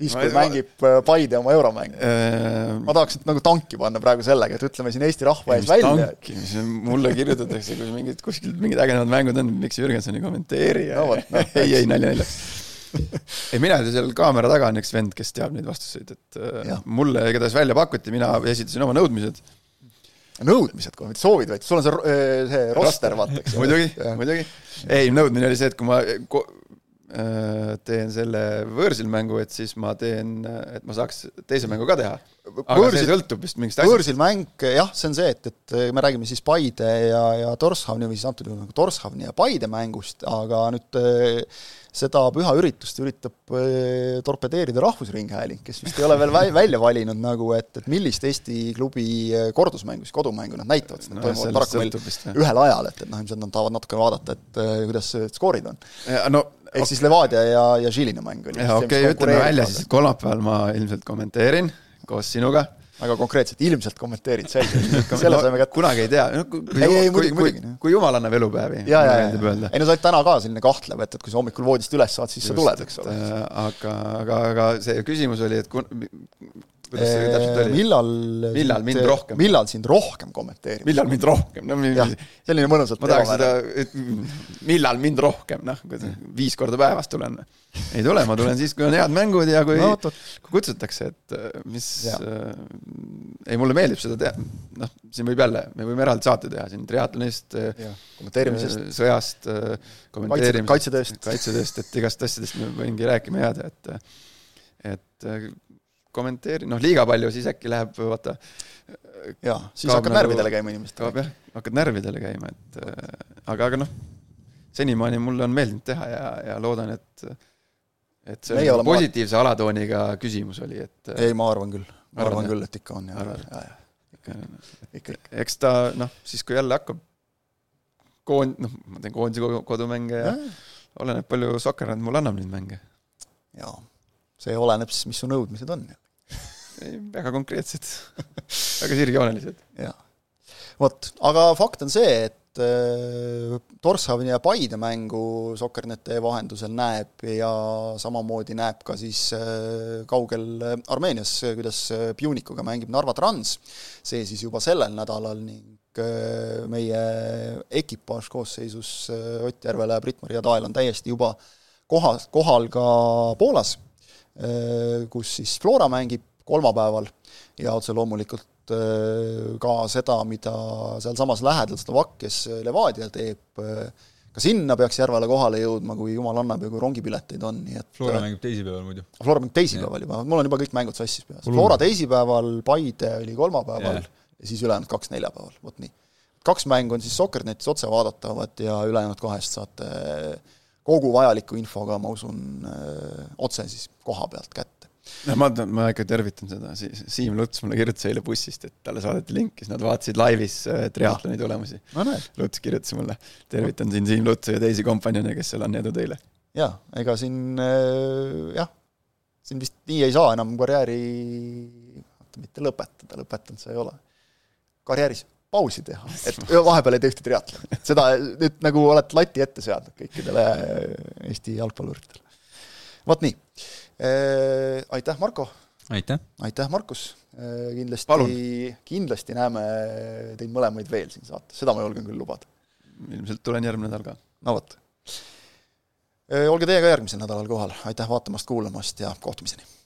A: siis, kui ma, mängib ma... Paide oma euromängu äh.... ma tahaks nagu tanki panna praegu sellega, et ütleme siin Eesti rahva ees välja.
B: tanki, mis mulle kirjutatakse, kui mingid kuskilt mingid ägedamad mängud on, miks Jürgenson ei kommenteeri? Ja no, no, ei, ei nalja naljaks ei, mina seal kaamera taga on üks vend, kes teab neid vastuseid, et ja. mulle igatahes välja pakuti, mina esitasin oma nõudmised
A: nõudmised kohe, mitte soovid, vaid sul on see, see roster, vaata, eks
B: ole. muidugi, muidugi. ei, nõudmine oli see, et kui ma teen selle võõrsil mängu, et siis ma teen, et ma saaks teise mängu ka teha. aga võõrsil, see sõltub vist mingist
A: asjast. võõrsil mäng, jah, see on see, et, et me räägime siis Paide ja, ja Torshavni või siis antud juhul nagu Torshavni ja Paide mängust, aga nüüd seda püha üritust üritab torpedeerida Rahvusringhääling, kes vist ei ole veel vä välja valinud nagu, et, et millist Eesti klubi kordusmängu, siis kodumängu nad näitavad, sest nad no, toimuvad paraku meil ühel ajal, et, et noh, ilmselt nad tahavad natuke vaadata, et kuidas skoorid on.
B: no
A: ehk siis Levadia ja, ja Žilina mäng oli.
B: okei okay,, ütleme välja siis, et kolmapäeval ma ilmselt kommenteerin koos sinuga
A: väga konkreetselt, ilmselt kommenteerid, selge, selle saime kätte.
B: kunagi ei tea, no kui,
A: ei, ei, muidugi, muidugi.
B: kui jumal annab elupäevi.
A: ja, ja, ja, ei no sa oled täna ka selline kahtlev, et, et kui sa hommikul voodist üles saad, siis Just, sa tuled, eks ole.
B: aga, aga, aga see küsimus oli, et kun, kuidas see täpselt oli?
A: millal
B: millal mind rohkem?
A: millal sind rohkem kommenteerib?
B: millal mind rohkem, no
A: jah, selline mõnusalt
B: ma tahaks seda, et millal mind rohkem, noh, viis korda päevas tulen. ei tule, ma tulen siis, kui on head mängud ja kui no,, kui kutsutakse, et mis, äh, ei mulle meeldib seda teha, noh, siin võib jälle, me võime eraldi saate teha siin triatlonist,
A: kommenteerimisest,
B: sõjast, kommenteerimisest,
A: kaitsetööst,
B: kaitsetööst, et igast asjadest me võingi rääkima jääda, et et kommenteeri-, noh, liiga palju, siis äkki läheb, vaata.
A: jaa, siis hakkad nagu, närvidele käima inimestele.
B: kaob jah, hakkad närvidele käima, et aga, aga noh, senimaani mulle on meeldinud teha ja, ja loodan, et et see Meie positiivse ma... alatooniga küsimus oli, et
A: ei, ma arvan küll, ma arvan, arvan küll, et ikka on, jaa, jaa, jaa.
B: ikka, ikka, eks ta noh, siis kui jälle hakkab koond-, noh, ma teen koondise kodumänge ja, ja oleneb, palju Sokkerand mulle annab neid mänge.
A: jaa, see oleneb siis, mis su nõudmised on.
B: väga konkreetsed väga sirgjoonelised.
A: jaa. vot, aga fakt on see, et äh, Torshavni ja Paide mängu Sokkernete vahendusel näeb ja samamoodi näeb ka siis äh, kaugel Armeenias, kuidas Pjunikuga mängib Narva Trans, see siis juba sellel nädalal ning äh, meie ekipaaž koosseisus Ott Järvela ja Brit-Maria Tael on täiesti juba kohas, kohal ka Poolas, kus siis Flora mängib kolmapäeval ja otse loomulikult ka seda, mida sealsamas lähedal Slovakkias Levadia teeb, ka sinna peaks Järvele kohale jõudma, kui jumal annab ja kui rongipileteid on, nii et
C: Flora mängib teisipäeval muidu.
A: Flora mängib teisipäeval juba, mul on juba kõik mängud sassis peas. Flora teisipäeval, Paide oli kolmapäeval yeah. ja siis ülejäänud kaks neljapäeval, vot nii. kaks mängu on siis Soccernetis otse vaadatavad ja ülejäänud kahest saate kogu vajaliku infoga, ma usun, otse siis koha pealt kätte.
B: No ma, ma ikka tervitan seda, Siim Luts mulle kirjutas eile bussist, et talle saadeti link, siis nad vaatasid laivis triatloni tulemusi. Luts kirjutas mulle, tervitan siin Siim Lutsu ja teisi kompanjone, kes seal on, edu teile.
A: jaa, ega siin jah, siin vist nii ei saa enam karjääri, mitte lõpetada, lõpetanud sa ei ole, karjääris pausi teha, et vahepeal ei tee ühte triatloni. seda nüüd nagu oled lati ette seadnud kõikidele Eesti jalgpalluritele. vot nii. aitäh, Marko!
C: aitäh!
A: aitäh, Markus! kindlasti, kindlasti näeme teid mõlemaid veel siin saates, seda ma julgen küll lubada.
B: ilmselt tulen järgmine nädal ka.
A: no vot. olge teie ka järgmisel nädalal kohal, aitäh vaatamast-kuulamast ja kohtumiseni!